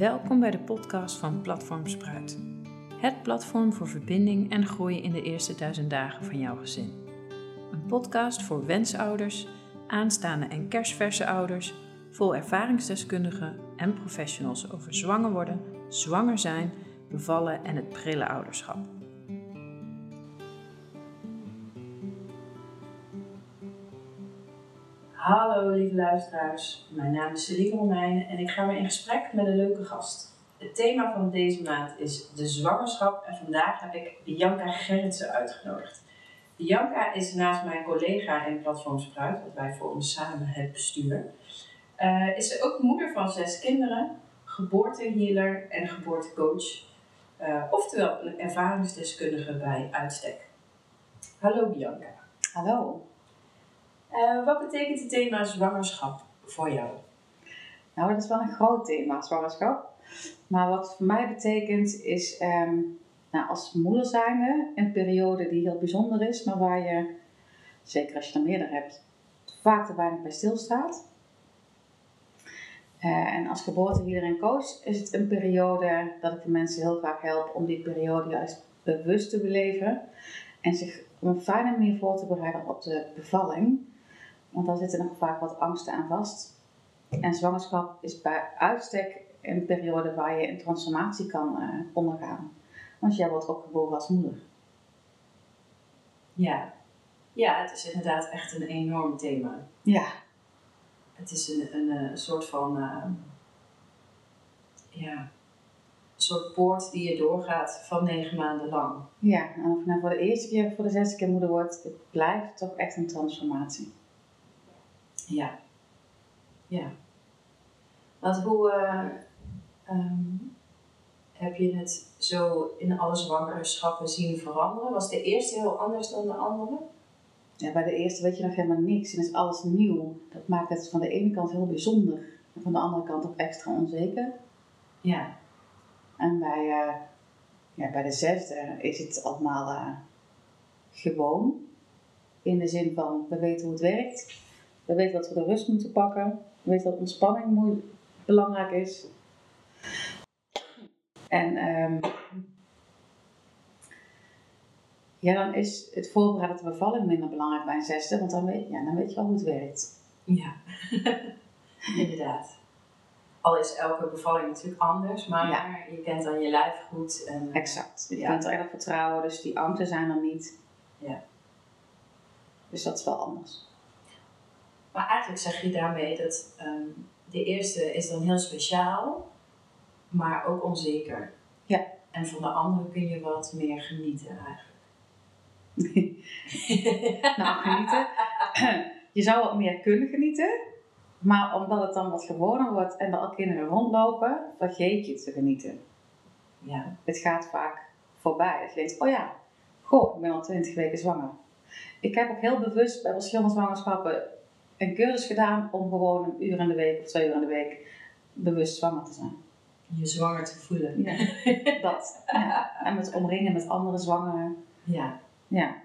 Welkom bij de podcast van Platform Spruit. Het platform voor verbinding en groei in de eerste duizend dagen van jouw gezin. Een podcast voor wensouders, aanstaande en kerstverse ouders, vol ervaringsdeskundigen en professionals over zwanger worden, zwanger zijn, bevallen en het prille ouderschap. Hallo lieve luisteraars, mijn naam is Celine Romein en ik ga weer in gesprek met een leuke gast. Het thema van deze maand is de zwangerschap en vandaag heb ik Bianca Gerritsen uitgenodigd. Bianca is naast mijn collega in Platform Spruit, want wij vormen samen het bestuur. Uh, is ze ook moeder van zes kinderen, geboortehealer en geboortecoach. Uh, oftewel een ervaringsdeskundige bij uitstek. Hallo Bianca. Hallo. Uh, wat betekent het thema zwangerschap voor jou? Nou, dat is wel een groot thema, zwangerschap. Maar wat voor mij betekent is, um, nou, als moeder zijnde, een periode die heel bijzonder is, maar waar je, zeker als je er meerdere hebt, vaak te weinig bij stilstaat. Uh, en als geboortehealer en coach is het een periode dat ik de mensen heel graag help om die periode juist bewust te beleven en zich op een fijne manier voor te bereiden op de bevalling. Want daar zitten nog vaak wat angsten aan vast. En zwangerschap is bij uitstek een periode waar je een transformatie kan uh, ondergaan. Want jij wordt ook geboren als moeder. Ja. ja, het is inderdaad echt een enorm thema. Ja. Het is een, een, een soort van, uh, ja, een soort poort die je doorgaat van negen maanden lang. Ja, en of je nou voor de eerste keer of voor de zesde keer moeder wordt, het blijft toch echt een transformatie. Ja. Ja. Want hoe uh, um, heb je het zo in alle zwangerschappen zien veranderen? Was de eerste heel anders dan de andere? Ja, bij de eerste weet je nog helemaal niks en is alles nieuw. Dat maakt het van de ene kant heel bijzonder en van de andere kant ook extra onzeker. Ja. En bij, uh, ja, bij de zesde is het allemaal uh, gewoon. In de zin van, we weten hoe het werkt. We weten dat we de rust moeten pakken. We weten dat ontspanning belangrijk is. En um, ja, dan is het voorbereiden op de bevalling minder belangrijk bij een zesde, want dan weet, ja, dan weet je wel hoe het werkt. Ja, inderdaad. Al is elke bevalling natuurlijk anders, maar ja. je kent dan je lijf goed. En, exact. Je ja. kunt er erg vertrouwen, dus die angsten zijn er niet. Ja. Dus dat is wel anders. Maar eigenlijk zeg je daarmee dat um, de eerste is dan heel speciaal, maar ook onzeker. Ja. En van de andere kun je wat meer genieten eigenlijk. nou, genieten. Je zou wat meer kunnen genieten, maar omdat het dan wat gewoner wordt en er al kinderen rondlopen, vergeet je te genieten. Ja. Het gaat vaak voorbij. Dat je denkt, oh ja, goh, ik ben al 20 weken zwanger. Ik heb ook heel bewust bij verschillende zwangerschappen een cursus gedaan om gewoon een uur in de week of twee uur in de week bewust zwanger te zijn. Je zwanger te voelen. Ja, dat. Ja. En met omringen met andere zwangeren. Ja. Ja.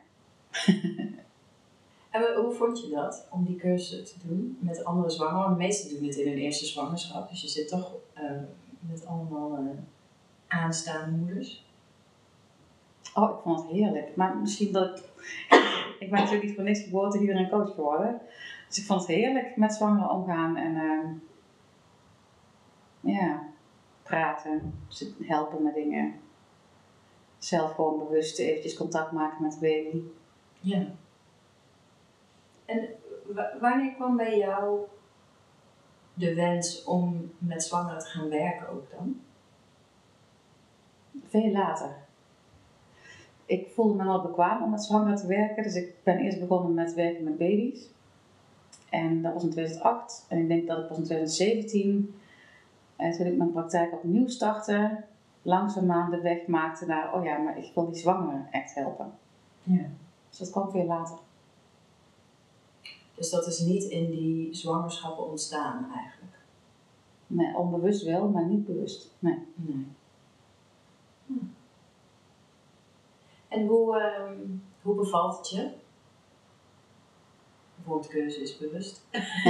en hoe vond je dat, om die cursus te doen met andere zwangeren? De meesten doen het in hun eerste zwangerschap, dus je zit toch uh, met allemaal uh, aanstaande moeders. Oh, ik vond het heerlijk. Maar misschien dat ik... ik ben natuurlijk niet voor niks geboorte hier een coach geworden. Dus ik vond het heerlijk met zwangeren omgaan en uh, ja, praten, helpen met dingen. Zelf gewoon bewust eventjes contact maken met de baby. Ja. En wanneer kwam bij jou de wens om met zwangeren te gaan werken ook dan? Veel later. Ik voelde me wel bekwaam om met zwangeren te werken, dus ik ben eerst begonnen met werken met baby's. En dat was in 2008. En ik denk dat ik pas in 2017, en toen ik mijn praktijk opnieuw startte, langzaamaan de weg maakte naar, oh ja, maar ik wil die zwangeren echt helpen. Ja. Dus dat kwam veel later. Dus dat is niet in die zwangerschappen ontstaan eigenlijk? Nee, onbewust wel, maar niet bewust. Nee. nee. Hm. En hoe, um, hoe bevalt het je? Woordkeuze is bewust.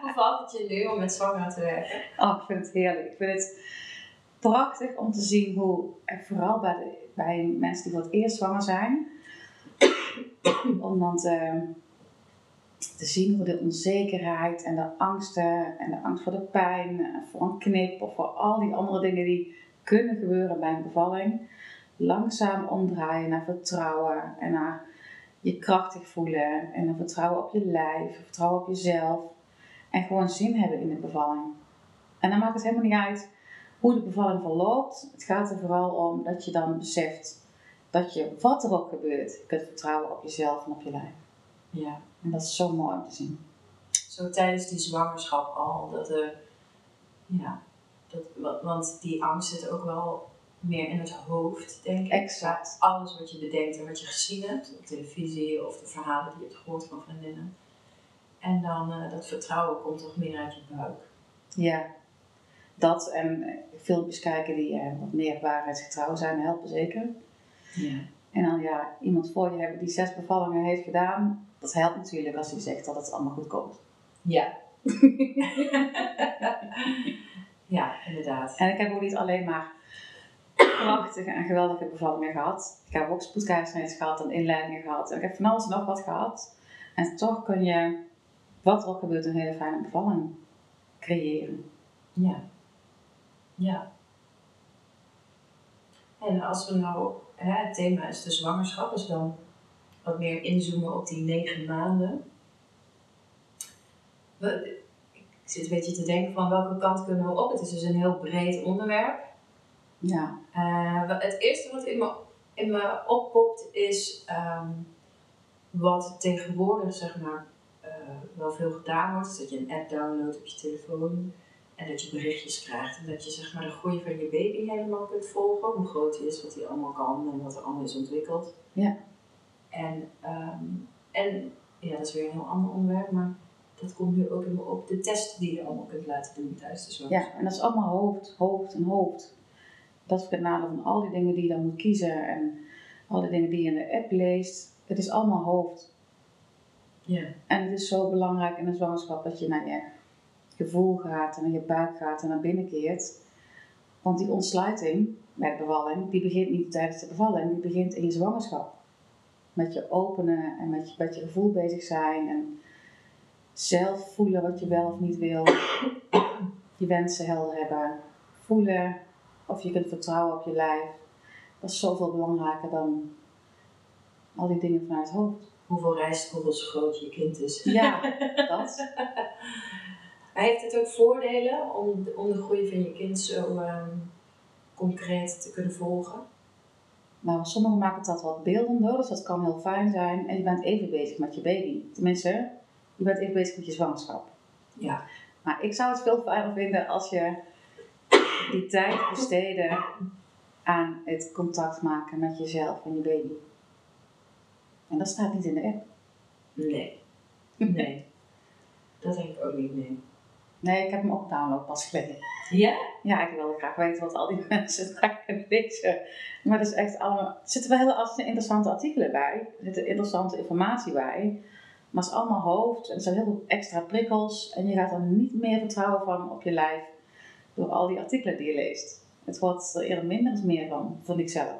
Hoe bevalt het je nu om met zwanger te werken? Oh, ik vind het heerlijk. Ik vind het prachtig om te zien hoe, en vooral bij, de, bij mensen die voor het eerst zwanger zijn, om dan te, te zien hoe de onzekerheid en de angsten en de angst voor de pijn, en voor een knip of voor al die andere dingen die kunnen gebeuren bij een bevalling, langzaam omdraaien naar vertrouwen en naar je krachtig voelen en een vertrouwen op je lijf, vertrouwen op jezelf en gewoon zin hebben in de bevalling. En dan maakt het helemaal niet uit hoe de bevalling verloopt. Het gaat er vooral om dat je dan beseft dat je, wat er ook gebeurt, je kunt vertrouwen op jezelf en op je lijf. Ja. En dat is zo mooi om te zien. Zo tijdens die zwangerschap al, dat de, ja, dat, wa- want die angst zit ook wel meer in het hoofd, denk ik. Exact. Alles wat je bedenkt en wat je gezien hebt op televisie of de verhalen die je hebt gehoord van vriendinnen. En dan eh, dat vertrouwen komt toch meer uit je buik. Ja, dat en eh, filmpjes kijken die eh, wat meer waarheidsgetrouw zijn, helpen zeker. Ja. En dan ja, iemand voor je hebben die zes bevallingen heeft gedaan, dat helpt natuurlijk als hij zegt dat het allemaal goed komt. Ja. ja, inderdaad. En ik heb ook niet alleen maar prachtige en geweldige bevallingen gehad. Ik heb ook spoedkeizersnede gehad en inleidingen gehad. En ik heb van alles nog wat gehad. En toch kun je, wat er ook gebeurt, een hele fijne bevalling creëren. Ja. Ja. En als we nou, hè, het thema is de zwangerschap, we dan wat meer inzoomen op die negen maanden. We, ik zit een beetje te denken van welke kant kunnen we op? Het is dus een heel breed onderwerp. Ja, Eh, het eerste wat in me, in me oppopt is ehm, wat tegenwoordig zeg maar eh, wel veel gedaan wordt. Is dat je een app downloadt op je telefoon en dat je berichtjes krijgt. En dat je zeg maar de groei van je baby helemaal kunt volgen. Hoe groot hij is, wat hij allemaal kan en wat er allemaal is ontwikkeld. Ja. En, ehm, en ja, dat is weer een heel ander onderwerp, maar dat komt nu ook in me op. De testen die je allemaal kunt laten doen tijdens de ja, en dat is allemaal hoofd, hoofd en hoofd. Dat is het nadeel van al die dingen die je dan moet kiezen en al die dingen die je in de app leest. Het is allemaal hoofd. Ja. En het is zo belangrijk in een zwangerschap dat je naar je gevoel gaat en naar je buik gaat en naar binnen keert. Want die ontsluiting bij de bevalling, die begint niet tijdens de bevalling, die begint in je zwangerschap. Met je openen en met je, met je gevoel bezig zijn en zelf voelen wat je wel of niet wil. Je wensen helder hebben. Voelen of je kunt vertrouwen op je lijf. Dat is zoveel belangrijker dan al die dingen vanuit het hoofd. Hoeveel rijstkorrels groot je kind is. Ja, dat. Maar heeft het ook voordelen om, om de groei van je kind zo ehm, concreet te kunnen volgen? Nou, sommigen maken dat wat beeldender, dus dat kan heel fijn zijn. En je bent even bezig met je baby. Tenminste, je bent even bezig met je zwangerschap. Ja. Maar ik zou het veel fijner vinden als je die tijd besteedde aan het contact maken met jezelf en je baby. En dat staat niet in de app. Nee. Nee. Dat denk ik ook niet, nee. Nee, ik heb hem ook download pas geleden. Ja? Ja, ik wilde graag weten wat al die mensen daar lezen. Maar het is echt allemaal. Er zitten wel heel interessante artikelen bij. Er zit interessante informatie bij. Maar het is allemaal hoofd en er zijn heel veel extra prikkels. En je gaat er niet meer vertrouwen van op je lijf door al die artikelen die je leest. Het wordt er eerder minder meer van, vond ik zelf.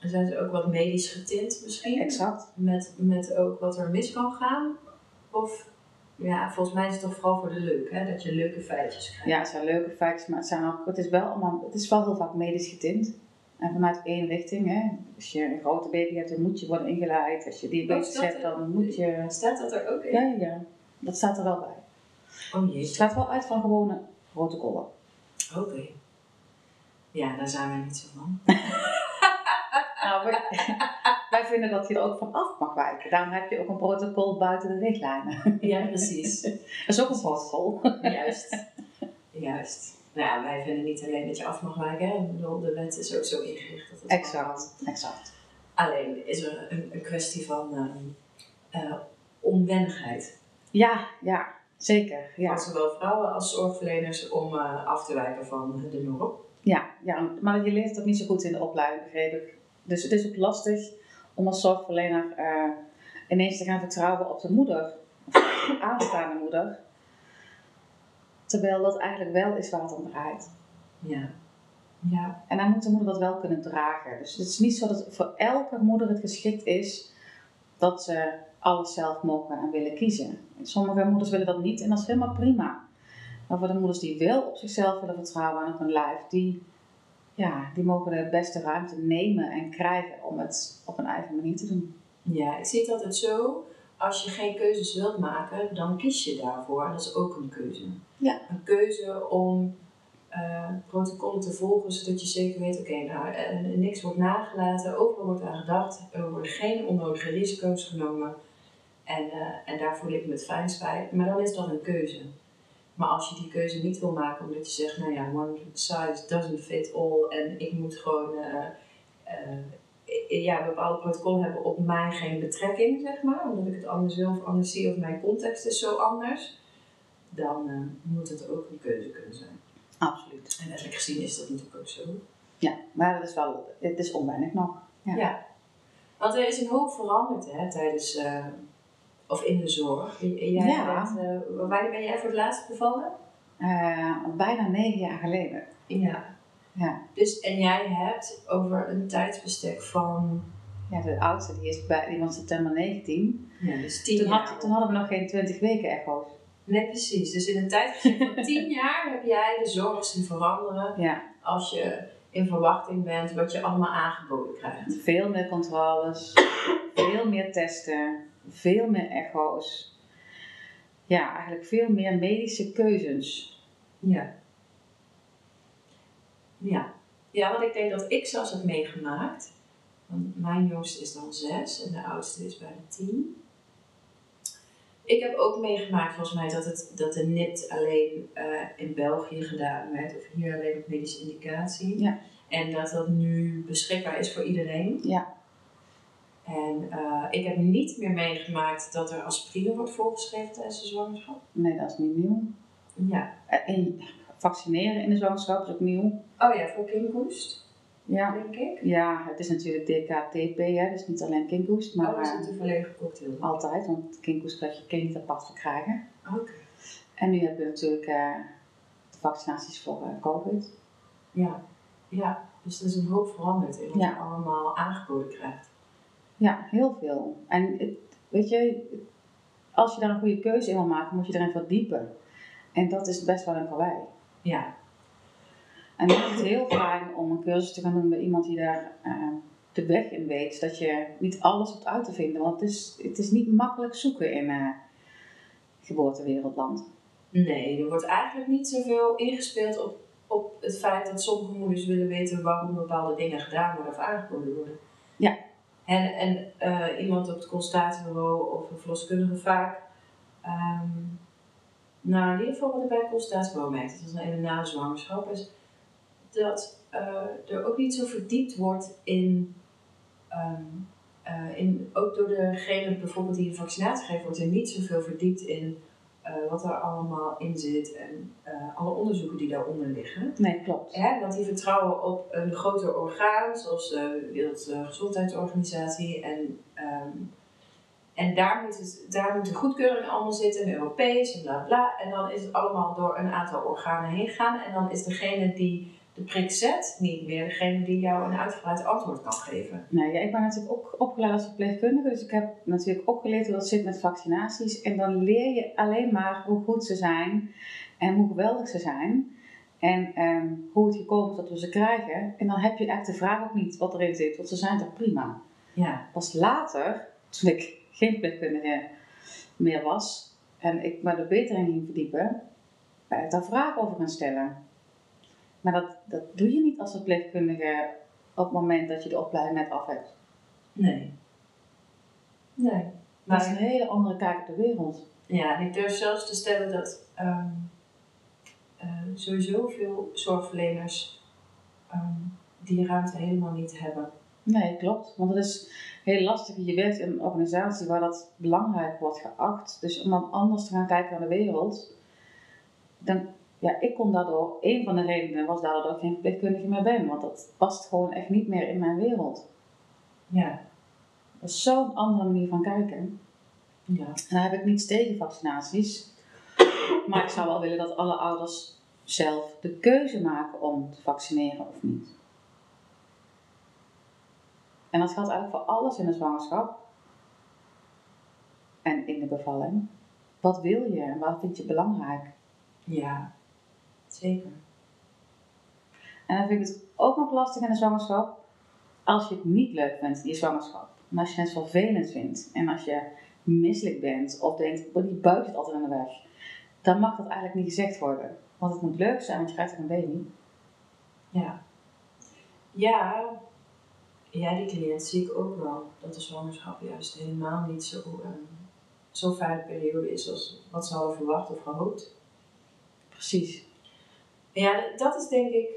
En zijn ze ook wat medisch getint misschien? Exact. Met, met ook wat er mis kan gaan? Of, ja, volgens mij is het toch vooral voor de leuk, hè? Dat je leuke feitjes krijgt. Ja, het zijn leuke feitjes, maar het, zijn ook, het, is wel allemaal, het is wel heel vaak medisch getint. En vanuit één richting. Hè. Als je een grote baby hebt, dan moet je worden ingeleid. Als je diabetes Oh, hebt, dan moet je... Staat dat er ook in? Ja, ja. Dat staat er wel bij. Oh Dus het gaat wel uit van gewone protocollen. Oké. Ja, daar zijn wij niet zo van. Nou, wij, wij vinden dat je er ook van af mag wijken. Daarom heb je ook een protocol buiten de richtlijnen. Ja, precies. Dat is ook een protocol. Juist. Juist. Nou ja, wij vinden niet alleen dat je af mag wijken. hè. Ik bedoel, de wet is ook zo ingericht dat het Exact, exact. Alleen is er een, een kwestie van ehm, eh, onwennigheid. Ja, ja, zeker. Van Ja. zowel vrouwen als zorgverleners om eh, af te wijken van de norm. Ja, ja, maar je leert ook niet zo goed in de opleiding, begreep ik. Dus het is ook lastig om als zorgverlener eh, ineens te gaan vertrouwen op de moeder, of de aanstaande moeder. Terwijl dat eigenlijk wel is waar het om draait. Ja. Ja. En dan moet de moeder dat wel kunnen dragen. Dus het is niet zo dat voor elke moeder het geschikt is dat ze alles zelf mogen en willen kiezen. Sommige moeders willen dat niet en dat is helemaal prima. Maar voor de moeders die wel op zichzelf willen vertrouwen en op hun lijf, die, ja, die mogen de beste ruimte nemen en krijgen om het op een eigen manier te doen. Ja, ik zie het altijd zo. Als je geen keuzes wilt maken, dan kies je daarvoor. Dat is ook een keuze. Ja. Een keuze om uh, protocollen te volgen, zodat je zeker weet, oké, nou, uh, niks wordt nagelaten, overal wordt aan gedacht, er worden geen onnodige risico's genomen. En, uh, en daar voel ik me het fijnst bij. Maar dan is dat een keuze. Maar als je die keuze niet wil maken omdat je zegt, nou ja, one size doesn't fit all en ik moet gewoon, ja, bepaalde protocollen hebben op mij geen betrekking, zeg maar, omdat ik het anders wil of anders zie of mijn context is zo anders, dan moet het ook een keuze kunnen zijn. Absoluut. En letterlijk gezien is dat natuurlijk ook zo. Ja, maar dat is wel, het is onweinig nog. Ja. ja. Want er is een hoop veranderd hè, tijdens, uh, of in de zorg. Jij Ja. bent, uh, wanneer ben jij voor het laatst bevallen? Uh, bijna negen jaar geleden. Ja. Ja. Dus, en jij hebt over een tijdsbestek van... Ja, de oudste die is bij, die was september 19. Ja, dus tien Toen, jaar. had, toen hadden we nog geen 20 weken echo's. Nee, precies. Dus in een tijdbestek van tien jaar heb jij de zorg zien veranderen. Ja. Als je in verwachting bent wat je allemaal aangeboden krijgt. Veel meer controles, veel meer testen, veel meer echo's. Ja, eigenlijk veel meer medische keuzes. Ja. Ja. Ja, want ik denk dat ik zelfs heb meegemaakt. Want mijn jongste is dan zes en de oudste is bijna tien. Ik heb ook meegemaakt volgens mij dat, het, dat de NIT alleen uh, in België gedaan werd. Of hier alleen op medische indicatie. Ja. En dat dat nu beschikbaar is voor iedereen. Ja. En uh, ik heb niet meer meegemaakt dat er aspirine wordt voorgeschreven tijdens de zwangerschap. Nee, dat is niet nieuw. Ja. En vaccineren in de zwangerschap is ook nieuw. Oh ja, voor kinkhoest. Ja. Denk ik. Ja, het is natuurlijk DKTP, hè, dus niet alleen kinkhoest, maar oh, is het een volledige cocktail? altijd, want kinkhoest krijg je, niet apart verkrijgen. Oké. Okay. En nu hebben we natuurlijk uh, de vaccinaties voor uh, COVID. Ja. ja, dus er is een hoop veranderd in wat Ja. je allemaal aangeboden krijgt. Ja, heel veel. En het, weet je, als je daar een goede keuze in wil maken, moet je erin verdiepen. En dat is best wel een verwij. Ja. En het is heel fijn om een cursus te gaan doen bij iemand die daar uh, de weg in weet. Dat je niet alles hoeft uit te vinden, want het is, het is niet makkelijk zoeken in uh, geboortewereldland. Nee, er wordt eigenlijk niet zoveel ingespeeld op, op het feit dat sommige moeders willen weten waarom bepaalde dingen gedaan worden of aangeboden worden. En, en uh, iemand op het consultatiebureau of een verloskundige vaak. Um, nou, in ieder wat bij het consultatiebureau dat was even na zwangerschap, is dat uh, er ook niet zo verdiept wordt in, um, uh, in ook door degene bijvoorbeeld die de vaccinatie geeft, wordt er niet zoveel verdiept in uh, wat er allemaal in zit en alle onderzoeken die daaronder liggen. Nee, klopt. Ja, want die vertrouwen op een groter orgaan, zoals de Wereldgezondheidsorganisatie en um, en daar moet, het, daar moet de goedkeuring allemaal zitten, en Europees en bla bla. En dan is het allemaal door een aantal organen heen gaan. En dan is degene die de prik zet niet meer degene die jou een uitgebreid antwoord kan geven. Nee, ja, ik ben natuurlijk ook opgeleid als verpleegkundige. Dus ik heb natuurlijk ook geleerd hoe dat zit met vaccinaties. En dan leer je alleen maar hoe goed ze zijn en hoe geweldig ze zijn. En um, hoe het gekomen is dat we ze krijgen. En dan heb je echt de vraag ook niet wat erin zit, want ze zijn toch prima. Ja. Pas later, toen ik geen verpleegkundige meer was en ik me er beter in ging verdiepen, ben ik daar vragen over gaan stellen. Maar dat, dat doe je niet als verpleegkundige op het moment dat je de opleiding net af hebt. Nee. Nee. Dat is een hele andere kijk op de wereld. Ja, en ik durf zelfs te stellen dat um, uh, sowieso veel zorgverleners um, die ruimte helemaal niet hebben. Nee, klopt. Want het is heel lastig. Je werkt in een organisatie waar dat belangrijk wordt geacht. Dus om dan anders te gaan kijken naar de wereld. Dan, ja, ik kon daardoor, een van de redenen was daardoor dat ik geen verpleegkundige meer ben. Want dat past gewoon echt niet meer in mijn wereld. Ja. Dat is zo'n andere manier van kijken. Ja. En daar heb ik niets tegen vaccinaties. Maar ik zou wel willen dat alle ouders zelf de keuze maken om te vaccineren of niet. En dat geldt eigenlijk voor alles in de zwangerschap en in de bevalling. Wat wil je en wat vind je belangrijk? Ja, zeker. En dan vind ik het ook nog lastig in de zwangerschap als je het niet leuk vindt, die zwangerschap. En als je het vervelend vindt en als je misselijk bent of denkt, oh, die buik zit altijd aan de weg, dan mag dat eigenlijk niet gezegd worden. Want het moet leuk zijn, want je krijgt er een baby. Ja. Ja, ja, die cliënt zie ik ook wel. Dat de zwangerschap juist helemaal niet zo, um, zo fijne periode is als wat ze hadden verwacht of gehoopt. Precies. Ja, dat is denk ik,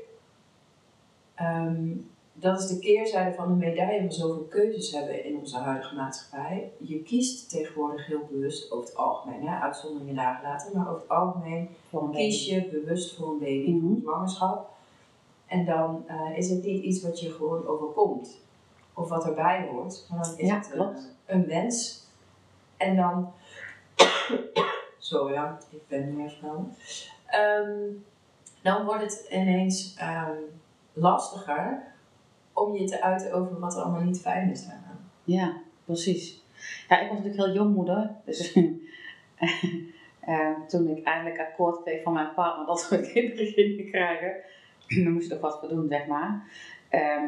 ehm, dat is de keerzijde van de medaille van zoveel keuzes hebben in onze huidige maatschappij. Je kiest tegenwoordig heel bewust, over het algemeen, hè, uitzonderingen daar laten, maar over het algemeen een kies je bewust voor een baby, Mhm. een zwangerschap. En dan eh, is het niet iets wat je gewoon overkomt of wat erbij hoort, maar dan is Ja, het klopt. een wens. En dan, zo ja, ik ben meer vrouw. Ehm, dan wordt het ineens ehm, lastiger om je te uiten over wat er allemaal niet fijn is daaraan. Ja, precies. Ja, ik was natuurlijk heel jong moeder. Dus eh, toen ik eindelijk akkoord kreeg van mijn partner dat we kinderen gingen krijgen, dan moest ik er wat voor doen, zeg maar. Ehm,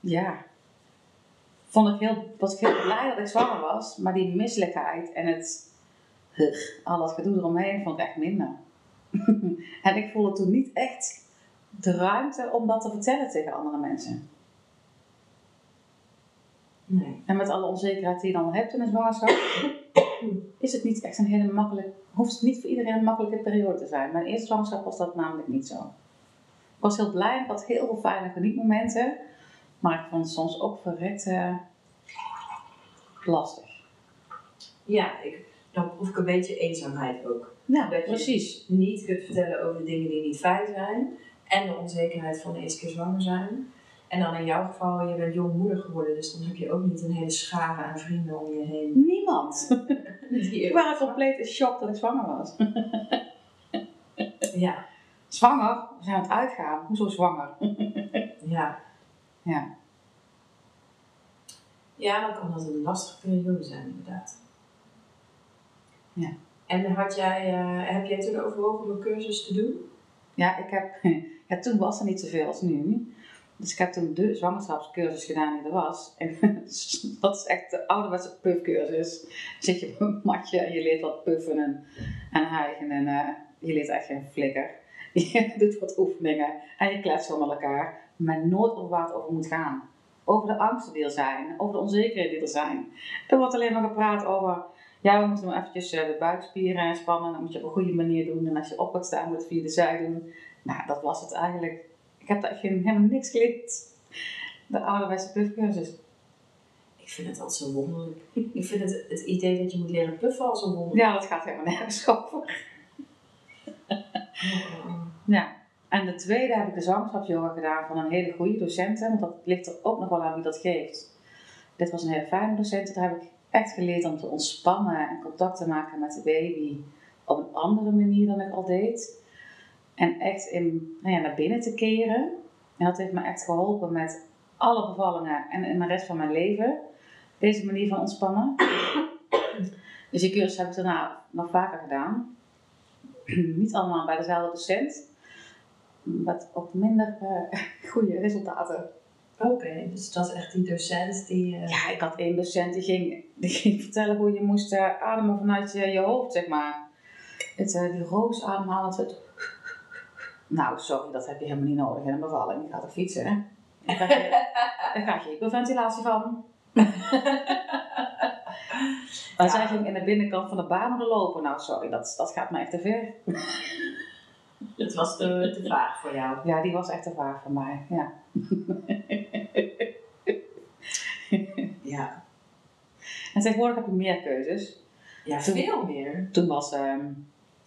ja, vond ik heel, was ik heel blij dat ik zwanger was, maar die misselijkheid en het, al dat gedoe eromheen vond ik echt minder. en ik voelde toen niet echt de ruimte om dat te vertellen tegen andere mensen. Nee. En met alle onzekerheid die je dan hebt in een zwangerschap, is het niet echt een hele makkelijk, hoeft het niet voor iedereen een makkelijke periode te zijn. Mijn eerste zwangerschap was dat namelijk niet zo. Ik was heel blij, ik had heel veel fijne genietmomenten, maar ik vond het soms ook verrekt eh, lastig. Ja, ik, dan proef ik een beetje eenzaamheid ook. Ja, Dat je- precies. niet kunt vertellen over de dingen die niet fijn zijn. En de onzekerheid van de eerste keer zwanger zijn. En dan in jouw geval, je bent jong moeder geworden, dus dan heb je ook niet een hele schare aan vrienden om je heen. Niemand. Ik was compleet in shock dat ik zwanger was. Ja, Zwanger? We zijn aan het uitgaan. Hoezo zwanger? ja. Ja. Ja, dan kan dat een lastige periode zijn, inderdaad. Ja. En had jij, eh, heb jij toen overwogen om een cursus te doen? Ja, ik heb, ja, toen was er niet zoveel als nu. Dus ik heb toen de zwangerschapscursus gedaan die er was. En dat is echt de ouderwetse puffcursus. Zit je op een matje en je leert wat puffen en, en hijgen en eh, je leert echt geen flikker. Je doet wat oefeningen en je kletst wel met elkaar. Maar nooit over waar het over moet gaan. Over de angsten die er zijn, over de onzekerheden die er zijn. Er wordt alleen maar gepraat over, ja we moeten nog eventjes eh, de buikspieren spannen. Dat moet je op een goede manier doen. En als je op gaat staan moet je het via de zij doen. Nou, dat was het eigenlijk. Ik heb daar geen, helemaal niks geleerd. De ouderwetse puffcursus. Ik vind het altijd zo wonderlijk. Ik vind het, het idee dat je moet leren puffen al zo wonderlijk. Ja, dat gaat helemaal nergens over. Oh, Ja. En de tweede heb ik de zwangerschapsyoga gedaan van een hele goede docent. Want dat ligt er ook nog wel aan wie dat geeft. Dit was een hele fijne docent. Daar heb ik echt geleerd om te ontspannen en contact te maken met de baby op een andere manier dan ik al deed. En echt in, nou ja, naar binnen te keren. En dat heeft me echt geholpen met alle bevallingen en in de rest van mijn leven. Deze manier van ontspannen. Dus die cursus heb ik daarna nog vaker gedaan. Niet allemaal bij dezelfde docent. Met ook minder eh, goede resultaten. Oké, dus dat is echt die docent die... eh, Ja, ik had één docent die ging, die ging vertellen hoe je moest eh, ademen vanuit je, je hoofd, zeg maar. Het, eh, die roos ademhalen. Het, nou, sorry, dat heb je helemaal niet nodig in een bevalling. Je gaat er fietsen, hè. Dan krijg je, dan krijg je hyperventilatie van. Maar zij ging in de binnenkant van de baarmoeder lopen. Nou, sorry, dat, dat gaat me echt te ver. Het was te, te vaag voor jou. Ja, die was echt te vaag voor mij, ja. Ja, En tegenwoordig heb je meer keuzes. ja Toen- veel meer. Toen was ehm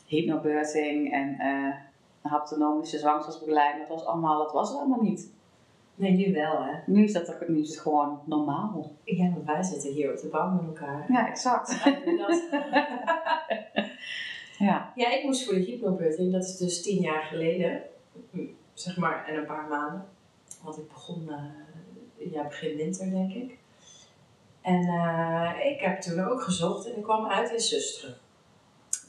hypnobirthing en eh haptonomische zwangerschapsbegeleiding, dat was allemaal, dat was er allemaal niet. Nee, nu wel hè. Nu is, dat, nu is het gewoon normaal. Ja, want wij zitten hier op de bank met elkaar. Ja, exact. Ja, Ja, ik moest voor de hypnobirthing, dat is dus tien jaar geleden, zeg maar, en een paar maanden. Want ik begon, eh, ja, begin winter denk ik. En eh, ik heb toen ook gezocht en ik kwam uit in Zusteren.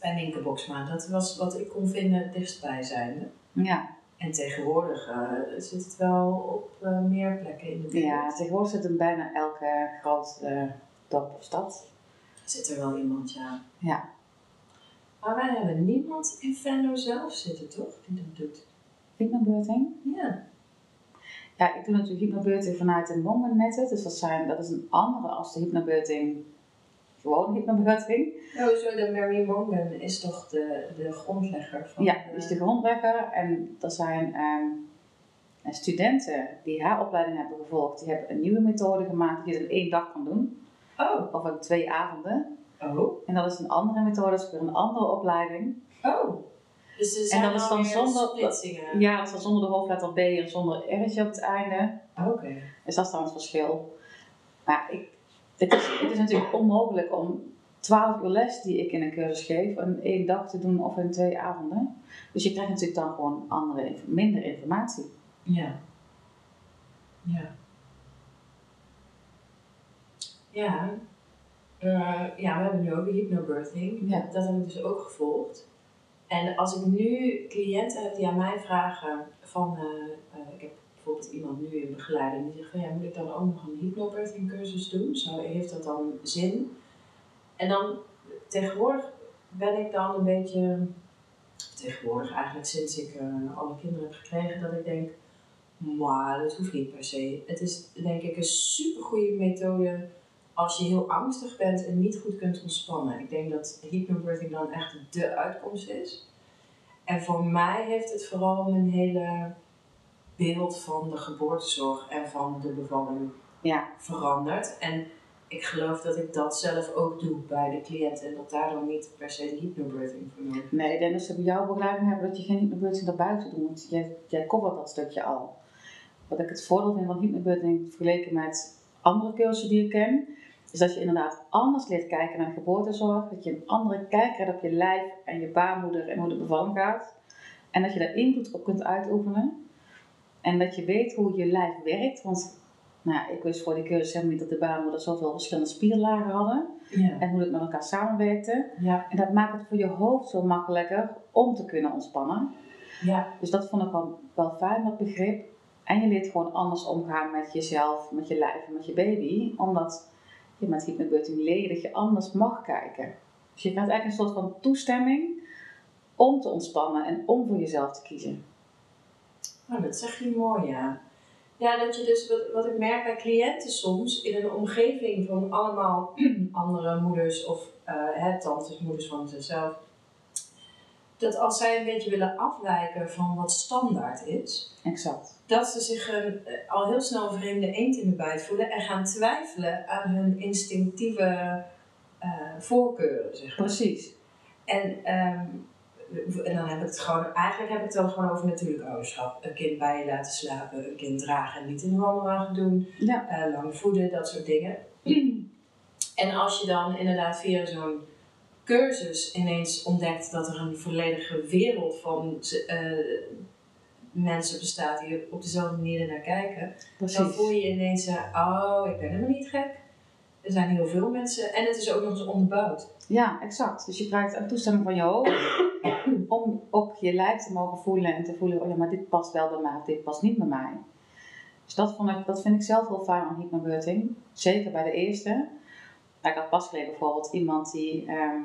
Bij Minke Boksma. Dat was wat ik kon vinden het dichtstbij zijnde. ja. En tegenwoordig eh, zit het wel op eh, meer plekken in de wereld. ja tegenwoordig zit in bijna elke groot eh, dorp of stad. Zit er wel iemand, ja. Ja. Maar wij hebben niemand in Venlo zelf zitten, toch? Die dat doet. Hypnobirthing. Ja. Ja, ik doe natuurlijk hypnobirthing vanuit een Wonder Method. Dus dat, zijn, dat is een andere als de hypnobirthing, gewoon hypnobirthing. Oh, zo de Mary Morgan is toch de, de grondlegger van Ja, die is de grondlegger. En er zijn ehm, studenten die haar opleiding hebben gevolgd. Die hebben een nieuwe methode gemaakt die je in één dag kan doen. Oh, Of in twee avonden. oh, En dat is een andere methode, dat is weer een andere opleiding. oh. Dus er zijn dat is dan zonder- splitsingen. Ja, dat is dan zonder de hoofdletter B en zonder R'tje op het einde. Oké. Dus dat is dan het verschil. Maar ik, het, is, het is natuurlijk onmogelijk om 12 uur les die ik in een cursus geef, in één dag te doen of in twee avonden. Dus je krijgt natuurlijk dan gewoon andere, minder informatie. Ja. Ja. Ja. Eh, ja, we hebben nu ook hypnobirthing. Ja. Dat heb ik dus ook gevolgd. En als ik nu cliënten heb die aan mij vragen van, eh, eh, ik heb bijvoorbeeld iemand nu in begeleiding die zegt van ja, moet ik dan ook nog een hypnobirthing cursus doen? Zo, heeft dat dan zin? En dan tegenwoordig ben ik dan een beetje, tegenwoordig eigenlijk sinds ik eh, alle kinderen heb gekregen, dat ik denk, maar dat hoeft niet per se. Het is denk ik een super goede methode als je heel angstig bent en niet goed kunt ontspannen. Ik denk dat hypnobirthing dan echt de uitkomst is. En voor mij heeft het vooral mijn hele beeld van de geboortezorg en van de bevalling Ja. veranderd. En ik geloof dat ik dat zelf ook doe bij de cliënten en dat daar dan niet per se de hypnobirthing voor nodig is. Nee, ik denk dat ze bij jouw begeleiding hebben dat je geen hypnobirthing daarbuiten doet, want jij, jij covert dat stukje al. Wat ik het voordeel vind van hypnobirthing vergeleken met andere cursussen die ik ken, is dat je inderdaad anders leert kijken naar geboortezorg, dat je een andere kijk krijgt op je lijf en je baarmoeder en hoe de bevalling gaat. En dat je daar invloed op kunt uitoefenen. En dat je weet hoe je lijf werkt, want nou, ja, ik wist voor die cursus helemaal niet dat de baarmoeder zoveel verschillende spierlagen hadden Ja. en hoe het met elkaar samenwerkte. Ja. En dat maakt het voor je hoofd zo makkelijker om te kunnen ontspannen. Ja. Dus dat vond ik wel, wel fijn, dat begrip. En je leert gewoon anders omgaan met jezelf, met je lijf en met je baby. Omdat je met hypnobirthing leert dat je anders mag kijken. Dus je krijgt eigenlijk een soort van toestemming om te ontspannen en om voor jezelf te kiezen. Oh, dat zeg je mooi, ja. Ja, dat je dus, wat, wat ik merk bij cliënten soms, in een omgeving van allemaal andere moeders of hè, tantes, moeders van zichzelf, dat als zij een beetje willen afwijken van wat standaard is, Exact. dat ze zich een, eh, al heel snel een vreemde eend in de bijt voelen en gaan twijfelen aan hun instinctieve eh, voorkeuren, zeg maar. Precies. En, ehm, en dan heb ik het gewoon, eigenlijk heb ik het dan gewoon over natuurlijk ouderschap. Een kind bij je laten slapen, een kind dragen en niet in de wandelwagen doen, Ja. eh, lang voeden, dat soort dingen. en als je dan inderdaad via zo'n cursus ineens ontdekt dat er een volledige wereld van eh, mensen bestaat die op dezelfde manier naar kijken, dan voel je ineens, eh, oh, ik ben helemaal niet gek. Er zijn heel veel mensen en het is ook nog eens onderbouwd. Ja, exact. Dus je krijgt een toestemming van je hoofd om ook je lijf te mogen voelen en te voelen, oh ja, maar dit past wel bij mij of dit past niet bij mij. Dus dat, vond ik, dat vind ik zelf heel fijn aan hypnobirthing. Zeker bij de eerste. Ik had pas geleden bijvoorbeeld iemand die ehm, eh,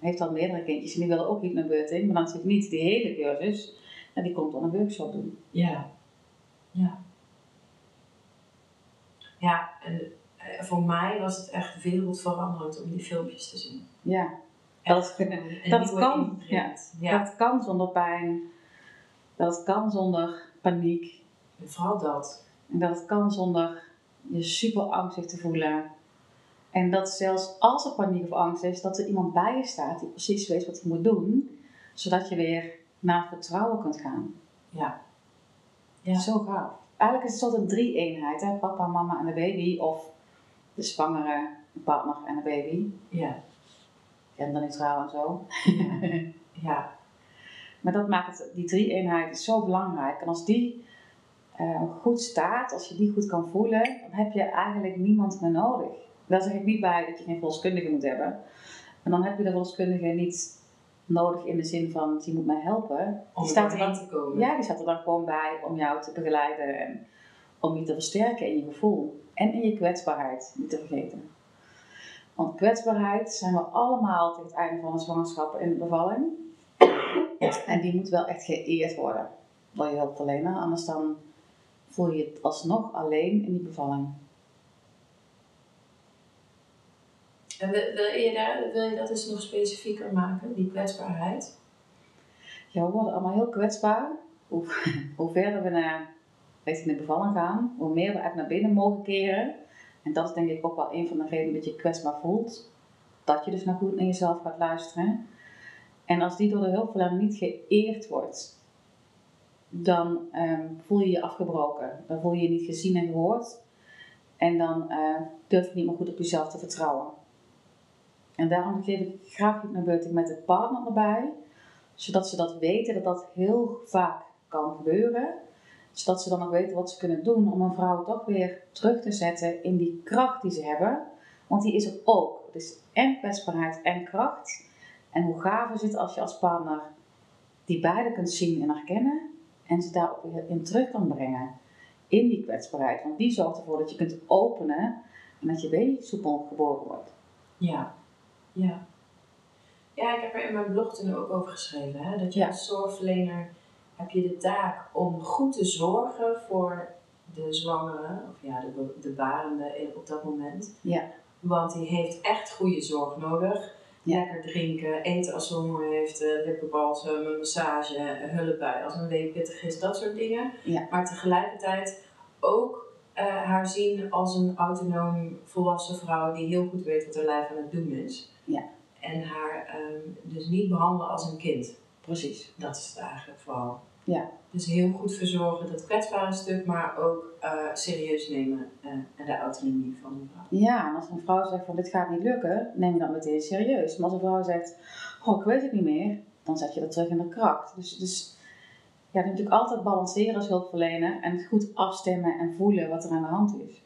heeft al meerdere kindjes en die wilde ook hypnobirthing, maar dan natuurlijk niet die hele cursus. En die komt dan een workshop doen. Ja. Ja. Ja, en eh, voor mij was het echt wereldveranderend om die filmpjes te zien. Ja, Dat- dat kan. Ja. dat kan zonder pijn. Dat kan zonder paniek. En vooral dat. En dat kan zonder je super angstig te voelen. En dat zelfs als er paniek of angst is, dat er iemand bij je staat die precies weet wat hij moet doen. Zodat je weer naar vertrouwen kunt gaan. Ja. Ja. Zo gaaf. eigenlijk is het soort een drie-eenheid, hè? papa, mama en de baby, of de zwangere partner en de baby. Ja. Genderneutraal en zo. Ja. Maar dat maakt het, die drie-eenheid is zo belangrijk. En als die eh, goed staat, als je die goed kan voelen, dan heb je eigenlijk niemand meer nodig. Daar zeg ik niet bij dat je geen verloskundige moet hebben. En dan heb je de verloskundige niet nodig in de zin van, die moet mij helpen. Om Die staat er dan te komen. Ja, die staat er dan gewoon bij om jou te begeleiden en om je te versterken in je gevoel en in je kwetsbaarheid, niet te vergeten. Want kwetsbaarheid zijn we allemaal tegen het einde van de zwangerschap en de bevalling. En die moet wel echt geëerd worden door je hulpverlener, anders dan voel je het alsnog alleen in die bevalling. En wil, je daar, wil je dat dus nog specifieker maken, die kwetsbaarheid? Ja, we worden allemaal heel kwetsbaar. Hoe, verder we naar richting de bevalling gaan, hoe meer we eigenlijk naar binnen mogen keren. En dat is denk ik ook wel een van de redenen dat je je kwetsbaar voelt. Dat je dus naar goed naar jezelf gaat luisteren. En als die door de hulpverlener niet geëerd wordt, dan ehm, voel je je afgebroken. Dan voel je je niet gezien en gehoord. En dan eh, durf je niet meer goed op jezelf te vertrouwen. En daarom geef ik graag hypnobeuting met de partner erbij zodat ze dat weten, dat dat heel vaak kan gebeuren. Zodat ze dan ook weten wat ze kunnen doen om een vrouw toch weer terug te zetten in die kracht die ze hebben. Want die is er ook. Het is en kwetsbaarheid en kracht. En hoe gaaf is het als je als partner die beide kunt zien en herkennen en ze daar ook weer in terug kan brengen. In die kwetsbaarheid. Want die zorgt ervoor dat je kunt openen en dat je baby soepel geboren wordt. Ja. Ja. Ja, ik heb er in mijn blog toen ook over geschreven. Hè? Dat je Ja. als zorgverlener heb je de taak om goed te zorgen voor de zwangere, of ja, de, de barende op dat moment. Ja. Want die heeft echt goede zorg nodig. Ja. Lekker drinken, eten als ze honger heeft, eh, lippenbalsem, een massage, hulp bij als een week pittig is, dat soort dingen. Ja. Maar tegelijkertijd ook eh, haar zien als een autonoom volwassen vrouw die heel goed weet wat haar lijf aan het doen is. Ja. En haar ehm, dus niet behandelen als een kind. Precies. Dat is het eigenlijk vooral. Ja. Dus heel goed verzorgen, dat kwetsbare stuk, maar ook eh, serieus nemen eh, en de autonomie van een vrouw. Ja, en als een vrouw zegt van dit gaat niet lukken, neem je dat meteen serieus. Maar als een vrouw zegt, oh ik weet het niet meer, dan zet je dat terug in de kracht. Dus, dus ja, natuurlijk altijd balanceren als hulpverlener en goed afstemmen en voelen wat er aan de hand is.